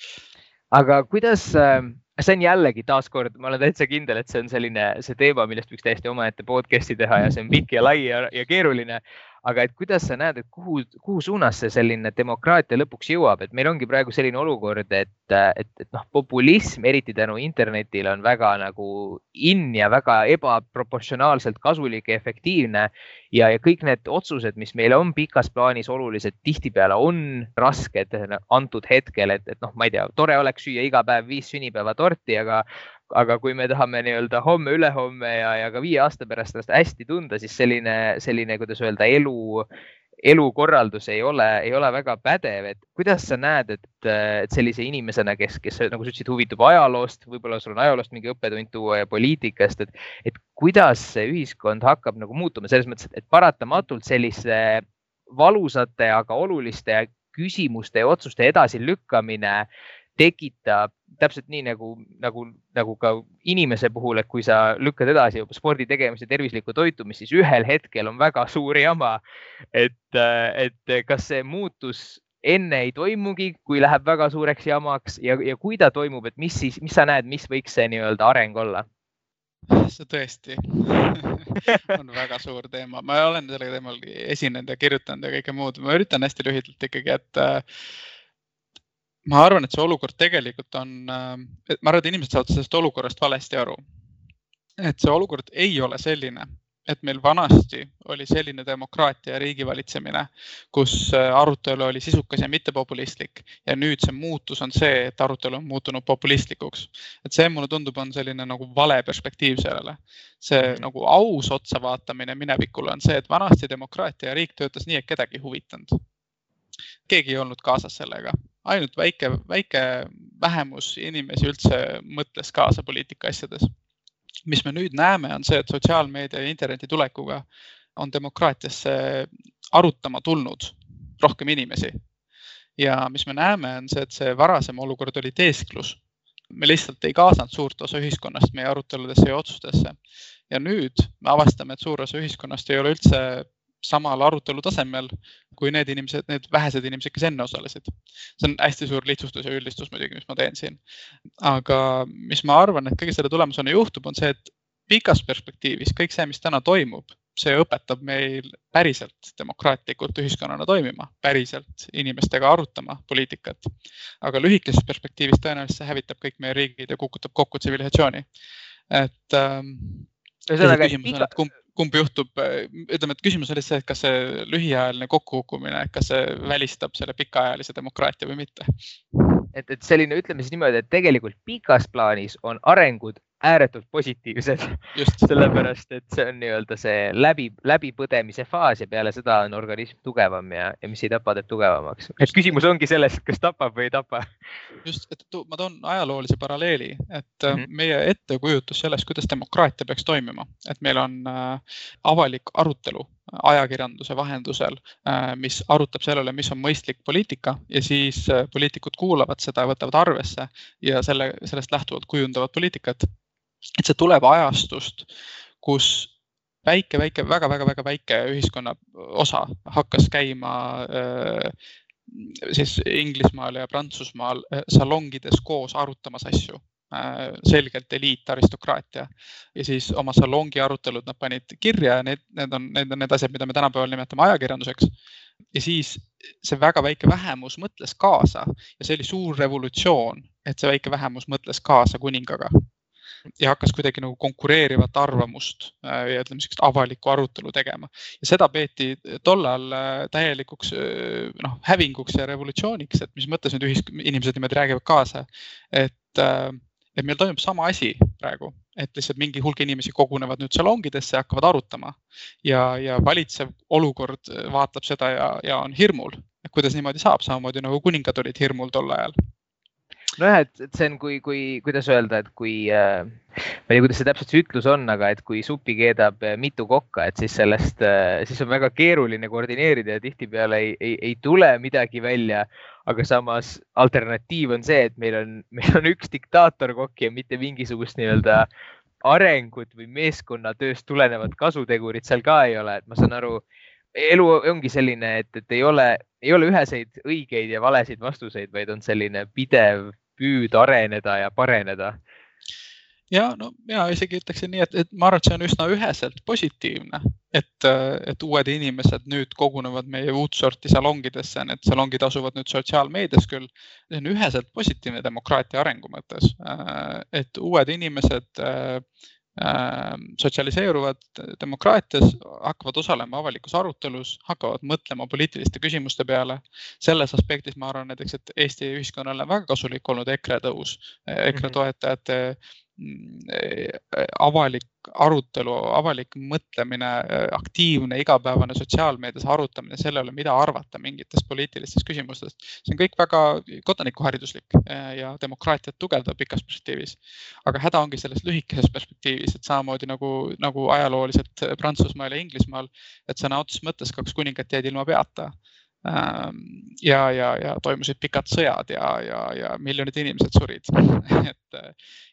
aga kuidas äh see on jällegi taaskord, ma olen täitsa kindel, et see on selline, see teema, millest võiks täiesti omaette podcast'i teha ja see on pikk ja lai ja, ja keeruline aga et kuidas sa näed, et kuhu, kuhu suunas see selline demokraatia lõpuks jõuab, et meil ongi praegu selline olukord, et, et, et noh, populism, eriti tänu internetile, on väga nagu in ja väga ebaproportsionaalselt kasulik ja efektiivne. ja, ja kõik need otsused, mis meile on pikas plaanis olulised, tihtipeale on rasked antud hetkel, et, et noh, ma ei tea, tore oleks süüa iga päev viis sünnipäevatorti, aga aga kui me tahame nii-öelda homme, ülehomme ja, ja ka viie aasta pärast ennast hästi tunda, siis selline, selline, kuidas öelda, elu, elukorraldus ei ole, ei ole väga pädev, et kuidas sa näed, et, et sellise inimesena, kes, kes nagu sa ütlesid, huvitub ajaloost, võib-olla sul on ajaloost mingi õppetund tuua ja poliitikast, et, et kuidas see ühiskond hakkab nagu muutuma? Selles mõttes, et paratamatult sellise valusate, aga oluliste küsimuste ja otsuste edasilükkamine tekitab täpselt nii nagu, nagu, nagu ka inimese puhul, et kui sa lükkad edasi spordi tegemise, tervislikku toitumist, siis ühel hetkel on väga suur jama. et, et kas see muutus enne ei toimugi, kui läheb väga suureks jamaks ja, ja kui ta toimub, et mis siis, mis sa näed, mis võiks see nii-öelda areng olla? see tõesti [laughs] on väga suur teema, ma olen selle teemal esinenud ja kirjutanud ja kõike muud, ma üritan hästi lühidalt ikkagi, et ma arvan, et see olukord tegelikult on, äh, ma arvan, et inimesed saavad sellest olukorrast valesti aru. et see olukord ei ole selline, et meil vanasti oli selline demokraatia ja riigivalitsemine, kus äh, arutelu oli sisukas ja mittepopulistlik ja nüüd see muutus on see, et arutelu on muutunud populistlikuks. et see mulle tundub, on selline nagu vale perspektiiv sellele. see mm -hmm. nagu aus otsa vaatamine minevikule on see, et vanasti demokraatia ja riik töötas nii, et kedagi ei huvitanud. Keegi ei olnud kaasas sellega ainult väike, väike vähemus inimesi üldse mõtles kaasa poliitika asjades. mis me nüüd näeme, on see, et sotsiaalmeedia ja interneti tulekuga on demokraatiasse arutama tulnud rohkem inimesi. ja mis me näeme, on see, et see varasem olukord oli teesklus. me lihtsalt ei kaasanud suurt osa ühiskonnast meie aruteludesse ja otsustesse ja nüüd me avastame, et suur osa ühiskonnast ei ole üldse samal arutelu tasemel kui need inimesed, need vähesed inimesed, kes enne osalesid. see on hästi suur lihtsustus ja üldistus muidugi, mis ma teen siin. aga mis ma arvan, et kõige selle tulemusena juhtub, on see, et pikas perspektiivis kõik see, mis täna toimub, see õpetab meil päriselt demokraatlikult ühiskonnana toimima, päriselt inimestega arutama poliitikat. aga lühikeses perspektiivis tõenäoliselt see hävitab kõik meie riigid ja kukutab kokku tsivilisatsiooni. et ähm,. ühesõnaga, et kumb, kumb juhtub, ütleme, et küsimus oli see, et kas see lühiajaline kokkukukkumine, kas see välistab selle pikaajalise demokraatia või mitte? et, et selline, ütleme siis niimoodi, et tegelikult pikas plaanis on arengud ääretult positiivsed. [laughs] sellepärast, et see on nii-öelda see läbi, läbipõdemise faas ja peale seda on organism tugevam ja, ja mis ei tapa, teeb tugevamaks. et küsimus ongi selles, kas tapab või ei tapa. just, et ma toon ajaloolise paralleeli, et mm -hmm. meie ettekujutus sellest, kuidas demokraatia peaks toimima, et meil on äh, avalik arutelu ajakirjanduse vahendusel, äh, mis arutab sellele, mis on mõistlik poliitika ja siis äh, poliitikud kuulavad seda, võtavad arvesse ja selle, sellest lähtuvalt kujundavad poliitikat et see tuleb ajastust, kus väike, väike väga,, väga-väga-väga väike ühiskonna osa hakkas käima äh, siis Inglismaal ja Prantsusmaal äh, salongides koos arutamas asju äh,. selgelt eliit, aristokraatia ja siis oma salongi arutelud nad panid kirja ja need, need on, need on need asjad, mida me tänapäeval nimetame ajakirjanduseks. ja siis see väga väike vähemus mõtles kaasa ja see oli suur revolutsioon, et see väike vähemus mõtles kaasa kuningaga ja hakkas kuidagi nagu konkureerivat arvamust äh, ja ütleme, sihukest avalikku arutelu tegema. ja seda peeti tollal äh, täielikuks äh, noh, hävinguks ja revolutsiooniks, et mis mõttes nüüd ühis-, inimesed niimoodi räägivad kaasa. et, et meil toimub sama asi praegu, et lihtsalt mingi hulk inimesi kogunevad nüüd salongidesse ja hakkavad arutama. ja, ja valitsev olukord vaatab seda ja, ja on hirmul, et kuidas niimoodi saab, samamoodi nagu kuningad olid hirmul tol ajal nojah, et, et see on, kui, kui, kuidas öelda, et kui äh,, ma ei tea, kuidas see täpselt see ütlus on, aga et kui supi keedab äh, mitu kokka, et siis sellest äh,, siis on väga keeruline koordineerida ja tihtipeale ei, ei, ei tule midagi välja. aga samas alternatiiv on see, et meil on, [laughs] meil on üks diktaatorkokk ja mitte mingisugust nii-öelda arengut või meeskonnatööst tulenevat kasutegurit seal ka ei ole, et ma saan aru elu ongi selline, et, et ei ole, ei ole üheseid õigeid ja valesid vastuseid, vaid on selline pidev püüd areneda ja pareneda. ja no mina isegi ütleksin nii, et, et ma arvan, et see on üsna üheselt positiivne, et, et uued inimesed nüüd kogunevad meie uut sorti salongidesse, need salongid asuvad nüüd sotsiaalmeedias küll. see on üheselt positiivne demokraatia arengu mõttes, et uued inimesed Äh, sotsialiseeruvad demokraatias, hakkavad osalema avalikus arutelus, hakkavad mõtlema poliitiliste küsimuste peale. selles aspektis ma arvan näiteks, et Eesti ühiskonnale on väga kasulik olnud EKRE tõus, EKRE mhm. toetajate mm, avalik arutelu, avalik mõtlemine, aktiivne igapäevane sotsiaalmeedias arutamine selle üle, mida arvata mingitest poliitilistest küsimustest. see on kõik väga kodanikuhariduslik eh, ja demokraatiat tugevdav pikas perspektiivis. aga häda ongi selles lühikeses perspektiivis, et samamoodi nagu, nagu ajalooliselt Prantsusmaal ja Inglismaal, et sõna otseses mõttes kaks kuningat jäid ilma peata ja, ja, ja toimusid pikad sõjad ja, ja, ja miljonid inimesed surid [laughs] et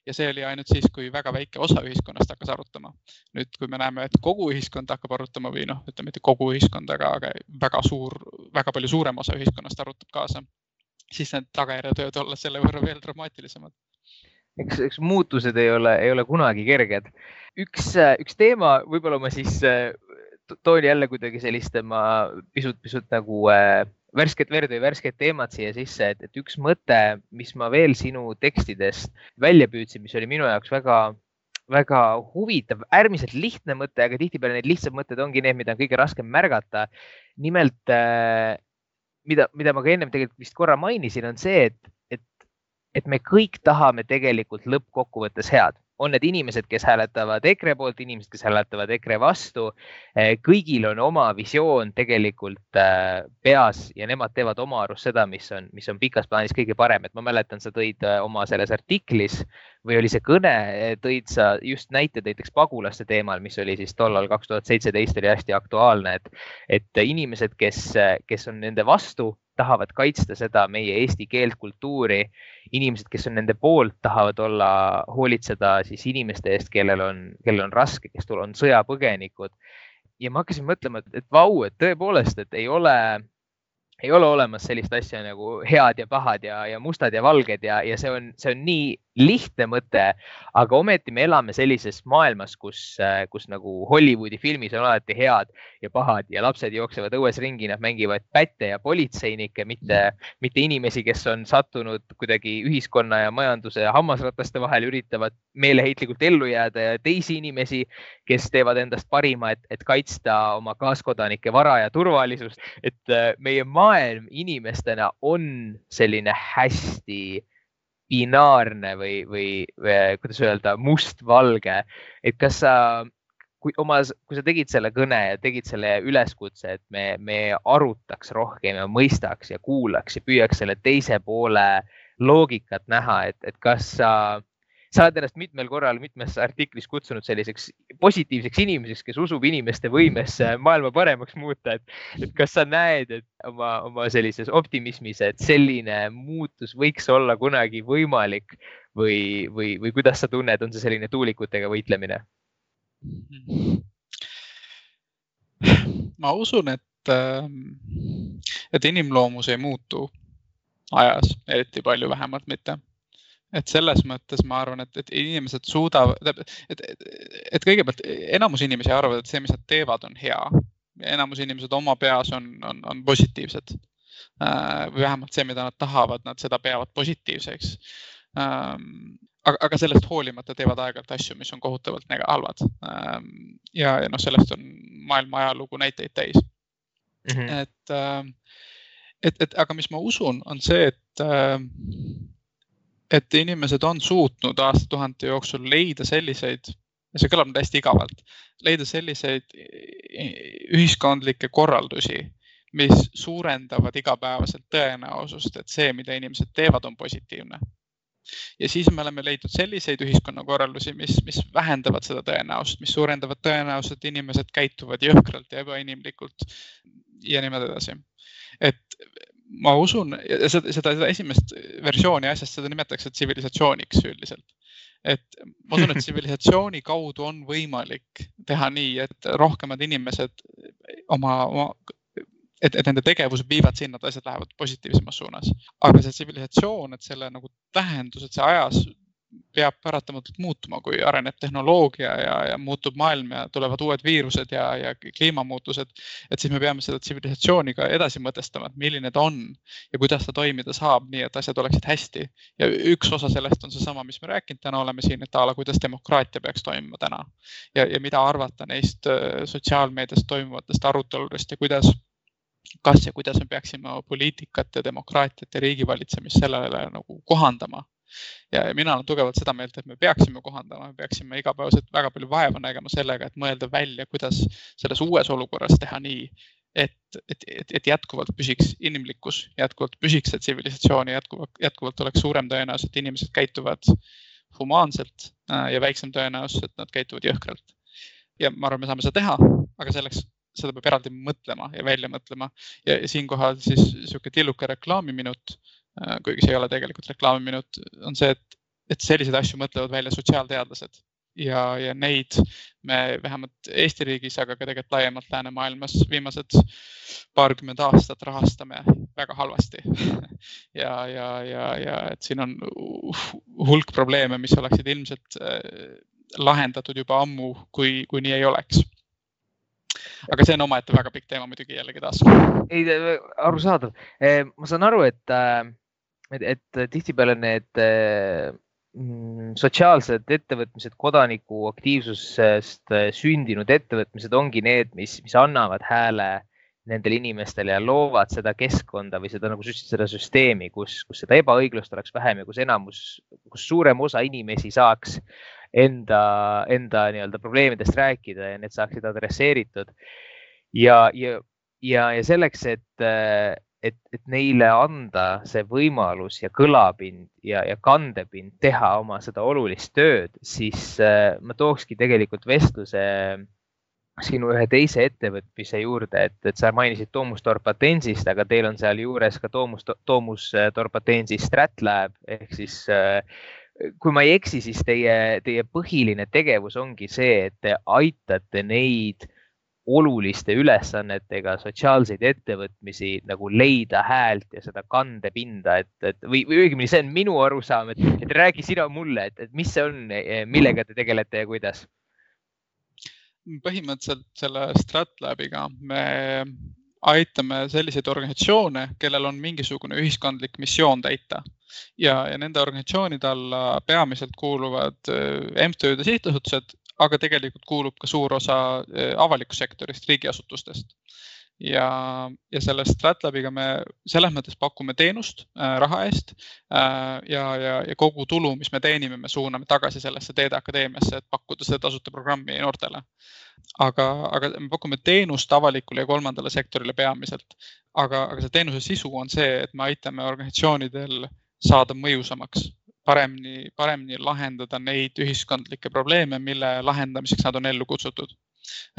ja see oli ainult siis, kui väga väike osa ühiskonnast hakkas arutama. nüüd, kui me näeme, et kogu ühiskond hakkab arutama või noh, ütleme mitte kogu ühiskond, aga, aga väga suur, väga palju suurem osa ühiskonnast arutab kaasa, siis need tagajärjed võivad olla selle võrra veel dramaatilisemad eks, eks muutused ei ole, ei ole kunagi kerged. üks, üks teema, võib-olla ma siis toon jälle kuidagi sellist tema pisut, pisut nagu äh, värsket verd või värsket teemat siia sisse, et, et üks mõte, mis ma veel sinu tekstidest välja püüdsin, mis oli minu jaoks väga, väga huvitav, äärmiselt lihtne mõte, aga tihtipeale need lihtsad mõtted ongi need, mida on kõige raskem märgata. nimelt äh,, mida, mida ma ka ennem tegelikult vist korra mainisin, on see, et, et, et me kõik tahame tegelikult lõppkokkuvõttes head on need inimesed, kes hääletavad EKRE poolt, inimesed, kes hääletavad EKRE vastu. Eh, kõigil on oma visioon tegelikult eh, peas ja nemad teevad oma arust seda, mis on, mis on pikas plaanis kõige parem, et ma mäletan, sa tõid eh, oma selles artiklis või oli see kõne, tõid sa just näite näiteks pagulaste teemal, mis oli siis tollal kaks tuhat seitseteist oli hästi aktuaalne, et, et inimesed, kes, kes on nende vastu, tahavad kaitsta seda meie eesti keelt, kultuuri. inimesed, kes on nende poolt, tahavad olla, hoolitseda siis inimeste eest, kellel on, kellel on raske, kes on sõjapõgenikud. ja ma hakkasin mõtlema, et, et vau, et tõepoolest, et ei ole ei ole olemas sellist asja nagu head ja pahad ja, ja mustad ja valged ja, ja see on, see on nii lihtne mõte, aga ometi me elame sellises maailmas, kus, kus nagu Hollywoodi filmis on alati head ja pahad ja lapsed jooksevad õues ringi, nad mängivad pätte ja politseinikke, mitte, mitte inimesi, kes on sattunud kuidagi ühiskonna ja majanduse hammasrataste vahele, üritavad meeleheitlikult ellu jääda ja teisi inimesi, kes teevad endast parima, et, et kaitsta oma kaaskodanike vara ja turvalisust. et äh, meie maailm inimestena on selline hästi binaarne või, või, või kuidas öelda, mustvalge. et kas sa, kui oma, kui sa tegid selle kõne ja tegid selle üleskutse, et me, me arutaks rohkem ja mõistaks ja kuulaks ja püüaks selle teise poole loogikat näha, et, et kas sa sa oled ennast mitmel korral mitmes artiklis kutsunud selliseks positiivseks inimeseks, kes usub inimeste võimesse maailma paremaks muuta, et, et kas sa näed, et oma, oma sellises optimismis, et selline muutus võiks olla kunagi võimalik või, või, või kuidas sa tunned, on see selline tuulikutega võitlemine? ma usun, et, et inimloomus ei muutu ajas eriti palju, vähemalt mitte et selles mõttes ma arvan, et, et inimesed suudavad, et, et, et kõigepealt enamus inimesi arvavad, et see, mis nad teevad, on hea. enamus inimesed oma peas on, on, on positiivsed äh,. või vähemalt see, mida nad tahavad, nad seda peavad positiivseks ähm,. aga, aga sellest hoolimata teevad aeg-ajalt asju, mis on kohutavalt halvad ähm,. ja, ja noh, sellest on maailma ajalugu näiteid täis mm. -hmm. et äh,, et, et aga mis ma usun, on see, et äh, et inimesed on suutnud aastatuhande jooksul leida selliseid, see kõlab nüüd hästi igavalt, leida selliseid ühiskondlikke korraldusi, mis suurendavad igapäevaselt tõenäosust, et see, mida inimesed teevad, on positiivne. ja siis me oleme leidnud selliseid ühiskonnakorraldusi, mis, mis vähendavad seda tõenäosust, mis suurendavad tõenäosust, et inimesed käituvad jõhkralt ja ebainimlikult ja niimoodi edasi. et ma usun, seda, seda, seda esimest versiooni asjast, seda nimetatakse tsivilisatsiooniks üldiselt. et ma usun, et [laughs] tsivilisatsiooni kaudu on võimalik teha nii, et rohkemad inimesed oma, oma, et, et nende tegevused viivad sinna, et asjad lähevad positiivsemas suunas. aga see tsivilisatsioon, et selle nagu tähendus, et see ajas peab paratamatult muutuma, kui areneb tehnoloogia ja, ja muutub maailm ja tulevad uued viirused ja, ja kliimamuutused. et siis me peame seda tsivilisatsiooni ka edasi mõtestama, et milline ta on ja kuidas ta toimida saab, nii et asjad oleksid hästi. ja üks osa sellest on seesama, mis me rääkinud täna oleme siin, et a la kuidas demokraatia peaks toimima täna ja, ja mida arvata neist äh, sotsiaalmeedias toimuvatest aruteludest ja kuidas kas ja kuidas me peaksime poliitikat ja demokraatiat ja riigivalitsemist sellele nagu kohandama ja mina olen tugevalt seda meelt, et me peaksime kohandama, me peaksime igapäevaselt väga palju vaeva nägema sellega, et mõelda välja, kuidas selles uues olukorras teha nii, et, et, et, et jätkuvalt püsiks inimlikkus, jätkuvalt püsiks see tsivilisatsioon ja jätkuvalt, jätkuvalt oleks suurem tõenäosus, et inimesed käituvad humaanselt äh, ja väiksem tõenäosus, et nad käituvad jõhkralt. ja ma arvan, me saame seda teha, aga selleks seda peab eraldi mõtlema ja välja mõtlema ja siinkohal siis niisugune tilluke reklaamiminut kuigi see ei ole tegelikult reklaamiminut, on see, et, et selliseid asju mõtlevad välja sotsiaalteadlased ja, ja neid me vähemalt Eesti riigis, aga ka tegelikult laiemalt läänemaailmas viimased paarkümmend aastat rahastame väga halvasti [laughs] ja, ja, ja, ja et siin on hulk probleeme, mis oleksid ilmselt äh, lahendatud juba ammu, kui, kui nii ei oleks aga see on omaette väga pikk teema muidugi jällegi taas. ei, arusaadav. Eh, ma saan aru, et äh, et, et tihtipeale need mm, sotsiaalsed ettevõtmised, kodaniku aktiivsusest äh, sündinud ettevõtmised ongi need, mis, mis annavad hääle nendele inimestele ja loovad seda keskkonda või seda nagu seda süsteemi, kus, kus seda ebaõiglust oleks vähem ja kus enamus, kus suurem osa inimesi saaks enda, enda nii-öelda probleemidest rääkida ja need saaksid adresseeritud. ja, ja, ja, ja selleks, et et, et neile anda see võimalus ja kõlapind ja, ja kandepind teha oma seda olulist tööd, siis äh, ma tookski tegelikult vestluse sinu ühe teise ettevõtmise juurde, et, et sa mainisid Toomus Torpatensist, aga teil on sealjuures ka Toomus, Toomus Torpatensi Stratlab ehk siis äh, kui ma ei eksi, siis teie, teie põhiline tegevus ongi see, et te aitate neid oluliste ülesannetega sotsiaalseid ettevõtmisi nagu leida häält ja seda kandepinda, et, et või, või õigemini, see on minu arusaam, et, et räägi sina mulle, et, et mis see on, millega te tegelete ja kuidas? põhimõtteliselt selle Stratlabiga me aitame selliseid organisatsioone, kellel on mingisugune ühiskondlik missioon täita ja, ja nende organisatsioonide alla peamiselt kuuluvad äh, MTÜ-d ja sihtasutused, aga tegelikult kuulub ka suur osa äh, avalikust sektorist, riigiasutustest ja, ja selle Stratlabiga me selles mõttes pakume teenust äh, raha eest äh, ja, ja, ja kogu tulu, mis me teenime, me suuname tagasi sellesse Teede Akadeemiasse, et pakkuda seda tasuta programmi noortele. aga, aga me pakume teenust avalikule ja kolmandale sektorile peamiselt. aga, aga see teenuse sisu on see, et me aitame organisatsioonidel saada mõjusamaks paremini, paremini lahendada neid ühiskondlikke probleeme, mille lahendamiseks nad on ellu kutsutud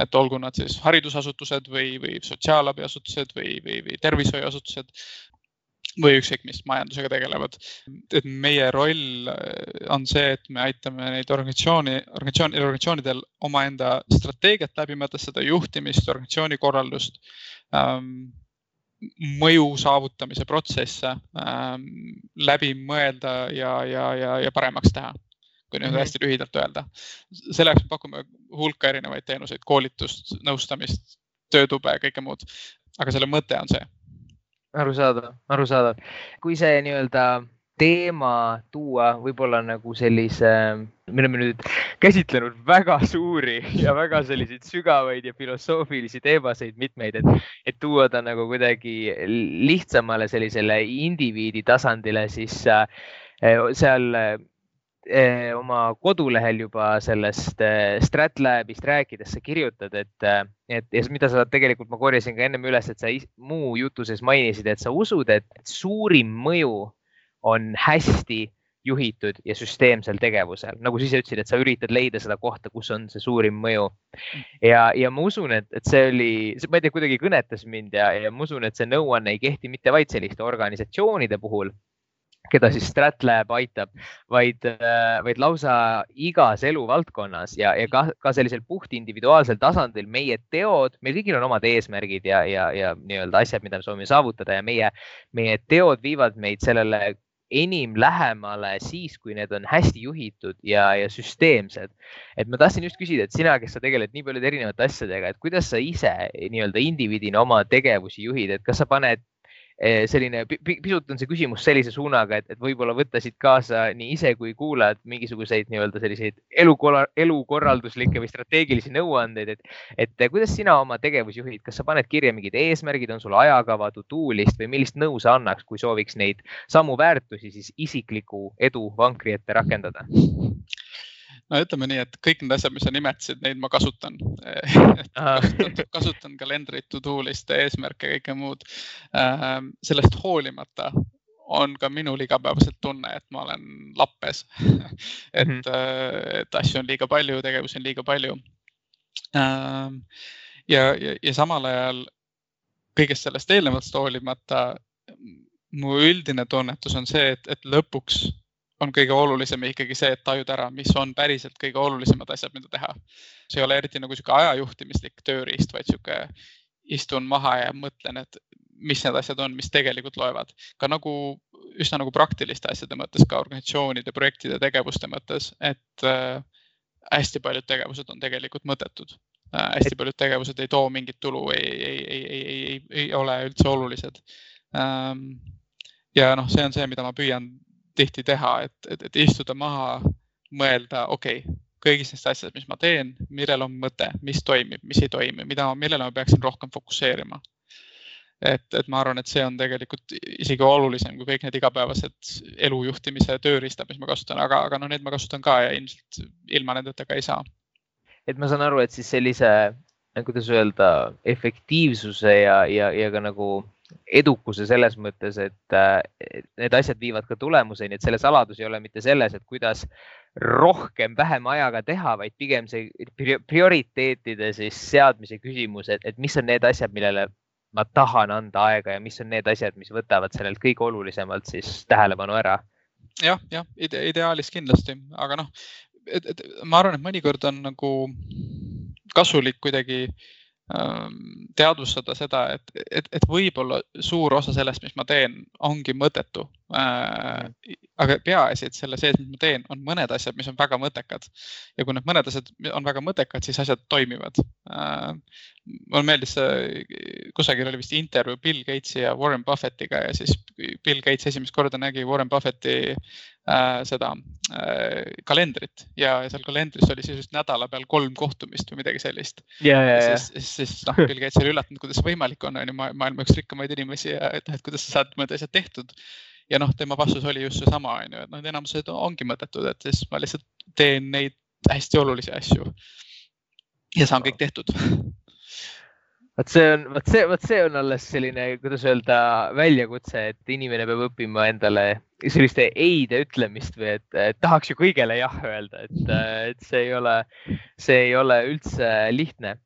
et olgu nad siis haridusasutused või, või sotsiaalabiasutused või, või, või tervishoiuasutused või ükskõik mis majandusega tegelevad. et meie roll äh, on see, et me aitame neid organisatsiooni, organisatsioon, organisatsioonidel omaenda strateegiat läbi mõtestada, juhtimist, organisatsiooni korraldust ähm,, mõju saavutamise protsesse ähm, läbi mõelda ja, ja, ja, ja paremaks teha kui nüüd mm -hmm. hästi lühidalt öelda. selle jaoks me pakume hulka erinevaid teenuseid, koolitust, nõustamist, töötube ja kõike muud. aga selle mõte on see. arusaadav, arusaadav. kui see nii-öelda teema tuua võib-olla nagu sellise, me oleme nüüd käsitlenud väga suuri ja väga selliseid sügavaid ja filosoofilisi teemasid mitmeid, et, et tuua ta nagu kuidagi lihtsamale sellisele indiviidi tasandile, siis äh, seal Eh, oma kodulehel juba sellest eh, Stratlabist rääkides sa kirjutad, et, et ja mida sa tegelikult, ma korjasin ka ennem üles, et sa muu jutu sees mainisid, et sa usud, et suurim mõju on hästi juhitud ja süsteemsel tegevusel, nagu sa ise ütlesid, et sa üritad leida seda kohta, kus on see suurim mõju. ja, ja ma usun, et, et see oli, ma ei tea, kuidagi kõnetas mind ja, ja ma usun, et see nõuanne ei kehti mitte vaid selliste organisatsioonide puhul keda siis Stratlab aitab, vaid, äh, vaid lausa igas eluvaldkonnas ja, ja ka, ka sellisel puht individuaalsel tasandil meie teod, meil kõigil on omad eesmärgid ja, ja, ja nii-öelda asjad, mida me soovime saavutada ja meie, meie teod viivad meid sellele enim lähemale siis, kui need on hästi juhitud ja, ja süsteemsed. et ma tahtsin just küsida, et sina, kes sa tegeled nii paljude erinevate asjadega, et kuidas sa ise nii-öelda indiviidina oma tegevusi juhid, et kas sa paned selline, pisut on see küsimus sellise suunaga, et, et võib-olla võtta siit kaasa nii ise kui kuulajad mingisuguseid nii-öelda selliseid elukorra, elukorralduslikke või strateegilisi nõuandeid, et, et kuidas sina oma tegevusi juhid, kas sa paned kirja mingid eesmärgid, on sul ajakava, to-do list või millist nõu sa annaks, kui sooviks neid samu väärtusi siis isikliku edu vankri ette rakendada? No ütleme nii, et kõik need asjad, mis sa nimetasid, neid ma kasutan [laughs] kasutan, kasutan kalendrit, to-do list'e, eesmärke, kõike muud. Ähm, sellest hoolimata on ka minul igapäevaselt tunne, et ma olen lappes [laughs] et mm, -hmm. et asju on liiga palju, tegevusi on liiga palju. Ähm, ja, ja, ja samal ajal kõigest sellest eelnevast hoolimata mu üldine tunnetus on see, et, et lõpuks on kõige olulisem ikkagi see, et tajuda ära, mis on päriselt kõige olulisemad asjad, mida teha. see ei ole eriti nagu sihuke ajajuhtimislik tööriist, vaid sihuke istun maha ja mõtlen, et mis need asjad on, mis tegelikult loevad. ka nagu üsna nagu praktiliste asjade mõttes, ka organisatsioonide, projektide, tegevuste mõttes, et äh, hästi paljud tegevused on tegelikult mõttetud äh,. hästi paljud tegevused ei too mingit tulu, ei, ei, ei, ei, ei, ei, ei ole üldse olulised ähm,. ja noh, see on see, mida ma püüan tihti teha, et, et, et istuda maha, mõelda, okei okay,, kõigist neist asjadest, mis ma teen, millel on mõte, mis toimib, mis ei toimi, mida, millele ma peaksin rohkem fokusseerima. et, et ma arvan, et see on tegelikult isegi olulisem kui kõik need igapäevased elujuhtimise tööriistad, mis ma kasutan, aga, aga noh, need ma kasutan ka ja ilmselt ilma nendeta ka ei saa. et ma saan aru, et siis sellise, kuidas öelda, efektiivsuse ja, ja, ja ka nagu edukuse selles mõttes, et need asjad viivad ka tulemuseni, et selle saladus ei ole mitte selles, et kuidas rohkem vähema ajaga teha, vaid pigem see prioriteetide siis seadmise küsimus, et, et mis on need asjad, millele ma tahan anda aega ja mis on need asjad, mis võtavad sellelt kõige olulisemalt siis tähelepanu ära. Jah, jah ide, ideaalis kindlasti, aga noh, ma arvan, et mõnikord on nagu kasulik kuidagi ähm, teadvustada seda, et, et, et võib-olla suur osa sellest, mis ma teen, ongi mõttetu äh,. aga peaasi, et selle sees, mis ma teen, on mõned asjad, mis on väga mõttekad ja kui need mõned asjad on väga mõttekad, siis asjad toimivad äh,. mulle meeldis, kusagil oli vist intervjuu Bill Gatesi ja Warren Buffettiga ja siis Bill Gates esimest korda nägi Warren Buffetti seda äh, kalendrit. Ja seal kalendris oli siis just nädala peal kolm kohtumist või midagi sellist. ja, ja, ja siis, siis noh, Bill Gates oli üllatunud, kuidas võimalik on, on ju maailma üks rikkamaid inimesi ja et, et kuidas sa saad mõned asjad tehtud. Ja noh, tema vastus oli just seesama, on ju, et noh, enamused ongi mõttetud, et siis ma lihtsalt teen neid hästi olulisi asju. ja saan kõik tehtud vot see on, vot see, vot see on alles selline, kuidas öelda, väljakutse, et inimene peab õppima endale selliste ei-de ütlemist või et, et tahaks ju kõigele jah öelda, et, et see ei ole, see ei ole üldse lihtne.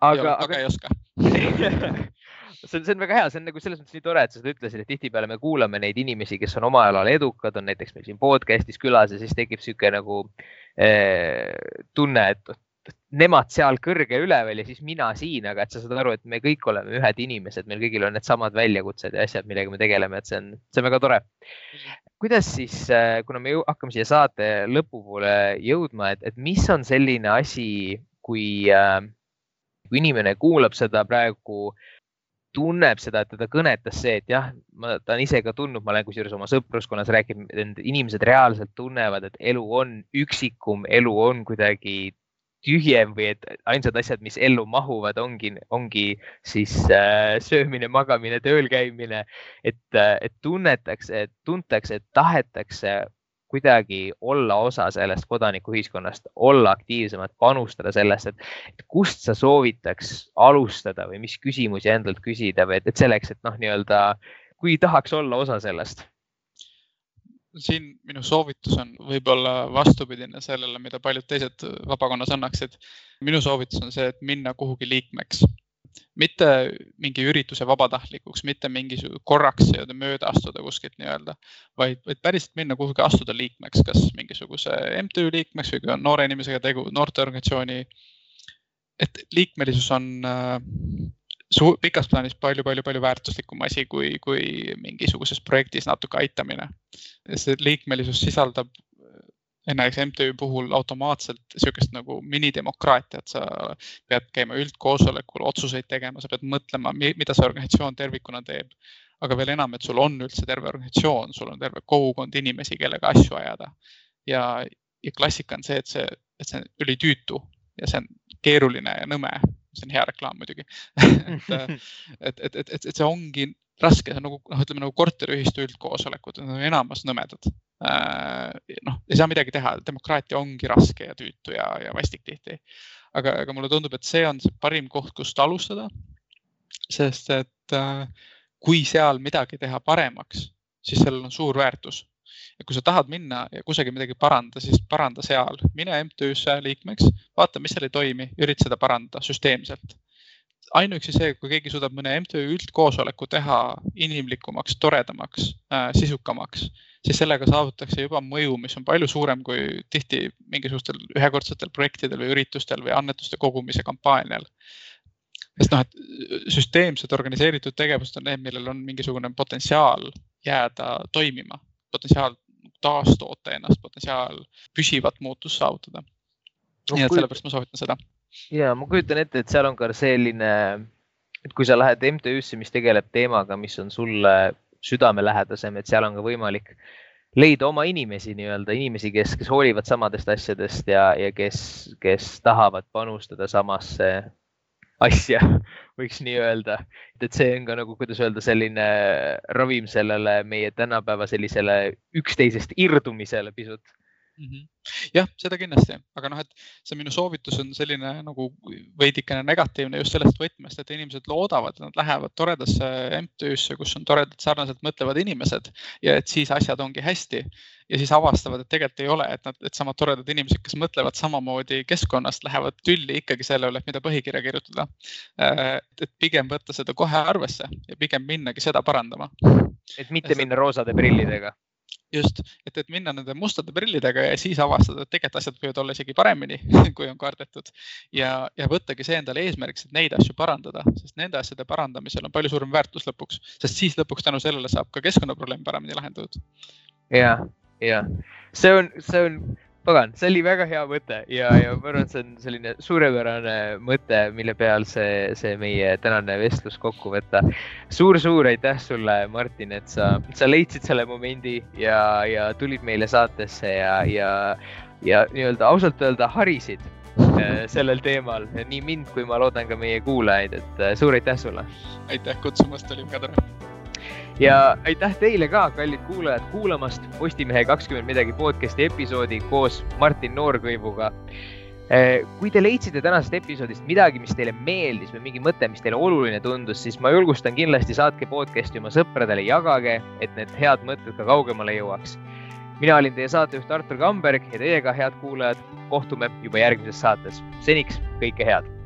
aga, aga ei oska [laughs] see on, see on väga hea, see on nagu selles mõttes nii tore, et sa seda ütlesid, et tihtipeale me kuulame neid inimesi, kes on oma alal edukad, on näiteks meil siin podcast'is külas ja siis tekib sihuke nagu eh, tunne, et nemad seal kõrge üleval ja siis mina siin, aga et sa saad aru, et me kõik oleme ühed inimesed, meil kõigil on needsamad väljakutsed ja asjad, millega me tegeleme, et see on, see on väga tore. kuidas siis, eh, kuna me hakkame siia saate lõpupoole jõudma, et, et mis on selline asi, kui, eh, kui inimene kuulab seda praegu tunneb seda, et teda kõnetas see, et jah, ma, ta on ise ka tundnud, ma olen kusjuures oma sõpruskonnas rääkinud, inimesed reaalselt tunnevad, et elu on üksikum, elu on kuidagi tühjem või et ainsad asjad, mis ellu mahuvad, ongi, ongi siis äh, söömine, magamine, tööl käimine. et, äh, et tunnetakse, tuntakse, et tahetakse kuidagi olla osa sellest kodanikuühiskonnast, olla aktiivsemad, panustada sellesse, et kust sa soovitaks alustada või mis küsimusi endalt küsida või et, et selleks, et noh, nii-öelda kui tahaks olla osa sellest siin minu soovitus on võib-olla vastupidine sellele, mida paljud teised vabakonnas annaksid. minu soovitus on see, et minna kuhugi liikmeks mitte mingi ürituse vabatahtlikuks, mitte mingisugune korraks nii-öelda mööda astuda kuskilt nii-öelda, vaid, vaid päriselt minna kuhugi astuda liikmeks, kas mingisuguse MTÜ liikmeks või kui on noore inimesega tegu, noorteorganisatsiooni. et liikmelisus on äh, suur, pikas plaanis palju-palju-palju väärtuslikum asi kui, kui mingisuguses projektis natuke aitamine. see liikmelisus sisaldab näiteks MTÜ puhul automaatselt sihukest nagu minidemokraatiat, sa pead käima üldkoosolekul otsuseid tegema, sa pead mõtlema, mida see organisatsioon tervikuna teeb. aga veel enam, et sul on üldse terve organisatsioon, sul on terve kogukond inimesi, kellega asju ajada. ja, ja klassika on see, et see, et see on ülitüütu ja see on keeruline ja nõme. See on hea reklaam muidugi [laughs] [laughs] et, et, et, et, et see ongi raske, see on nagu noh, ütleme nagu korteriühistu üldkoosolekud, need on enamus nõmedad Äh, noh, ei saa midagi teha, demokraatia ongi raske ja tüütu ja, ja vastik tihti. aga, aga mulle tundub, et see on see parim koht, kust alustada. sest et äh, kui seal midagi teha paremaks, siis sellel on suur väärtus. Ja kui sa tahad minna ja kusagil midagi parandada, siis paranda seal, mine MTÜ-sse liikmeks, vaata, mis seal ei toimi, ürita seda parandada süsteemselt ainuüksi see, kui keegi suudab mõne MTÜ üldkoosoleku teha inimlikumaks, toredamaks äh,, sisukamaks, siis sellega saavutatakse juba mõju, mis on palju suurem kui tihti mingisugustel ühekordsetel projektidel või üritustel või annetuste kogumise kampaanial. sest noh, et süsteemsed organiseeritud tegevused on need, millel on mingisugune potentsiaal jääda toimima, potentsiaal taastoota ennast, potentsiaal püsivat muutust saavutada no,. nii et sellepärast ma soovitan seda ja ma kujutan ette, et seal on ka selline, et kui sa lähed MTÜ-sse, mis tegeleb teemaga, mis on sulle südamelähedasem, et seal on ka võimalik leida oma inimesi nii-öelda, inimesi, kes, kes hoolivad samadest asjadest ja, ja kes, kes tahavad panustada samasse asja, võiks nii öelda. et see on ka nagu, kuidas öelda, selline ravim sellele meie tänapäeva sellisele üksteisest irdumisele pisut mm. -hmm. jah, seda kindlasti, aga noh, et see minu soovitus on selline nagu veidikene negatiivne just sellest võtmest, et inimesed loodavad, et nad lähevad toredasse MTÜ-sse, kus on toredad sarnaselt mõtlevad inimesed ja et siis asjad ongi hästi ja siis avastavad, et tegelikult ei ole, et nad, et samad toredad inimesed, kes mõtlevad samamoodi keskkonnast, lähevad tülli ikkagi selle üle, et mida põhikirja kirjutada. Äh, et pigem võtta seda kohe arvesse ja pigem minnagi seda parandama. et mitte minna roosade prillidega just, et, et minna nende mustade prillidega ja siis avastada, et tegelikult asjad võivad olla isegi paremini, [laughs] kui on kardetud. ja, ja võttagi see endale eesmärgiks, et neid asju parandada, sest nende asjade parandamisel on palju suurem väärtus lõpuks, sest siis lõpuks tänu sellele saab ka keskkonnaprobleem paremini lahendatud. ja, ja see on, see on pagan, see oli väga hea mõte ja, ja ma arvan, et see on selline suurepärane mõte, mille peal see, see meie tänane vestlus kokku võtta suur,. suur-suur aitäh sulle, Martin, et sa, sa leidsid selle momendi ja, ja tulid meile saatesse ja, ja, ja nii-öelda ausalt öelda harisid äh, sellel teemal, nii mind kui ma loodan ka meie kuulajaid, et äh, suur aitäh sulle. aitäh kutsumast, oli väga tore ja aitäh teile ka, kallid kuulajad, kuulamast Postimehe kakskümmend midagi podcast'i episoodi koos Martin Noorkõivuga. Eh, kui te leidsite tänasest episoodist midagi, mis teile meeldis või mingi mõte, mis teile oluline tundus, siis ma julgustan kindlasti saatke podcast'i oma sõpradele, jagage, et need head mõtted ka kaugemale jõuaks. mina olin teie saatejuht Artur Kamberg ja teiega, head kuulajad, kohtume juba järgmises saates. seniks kõike head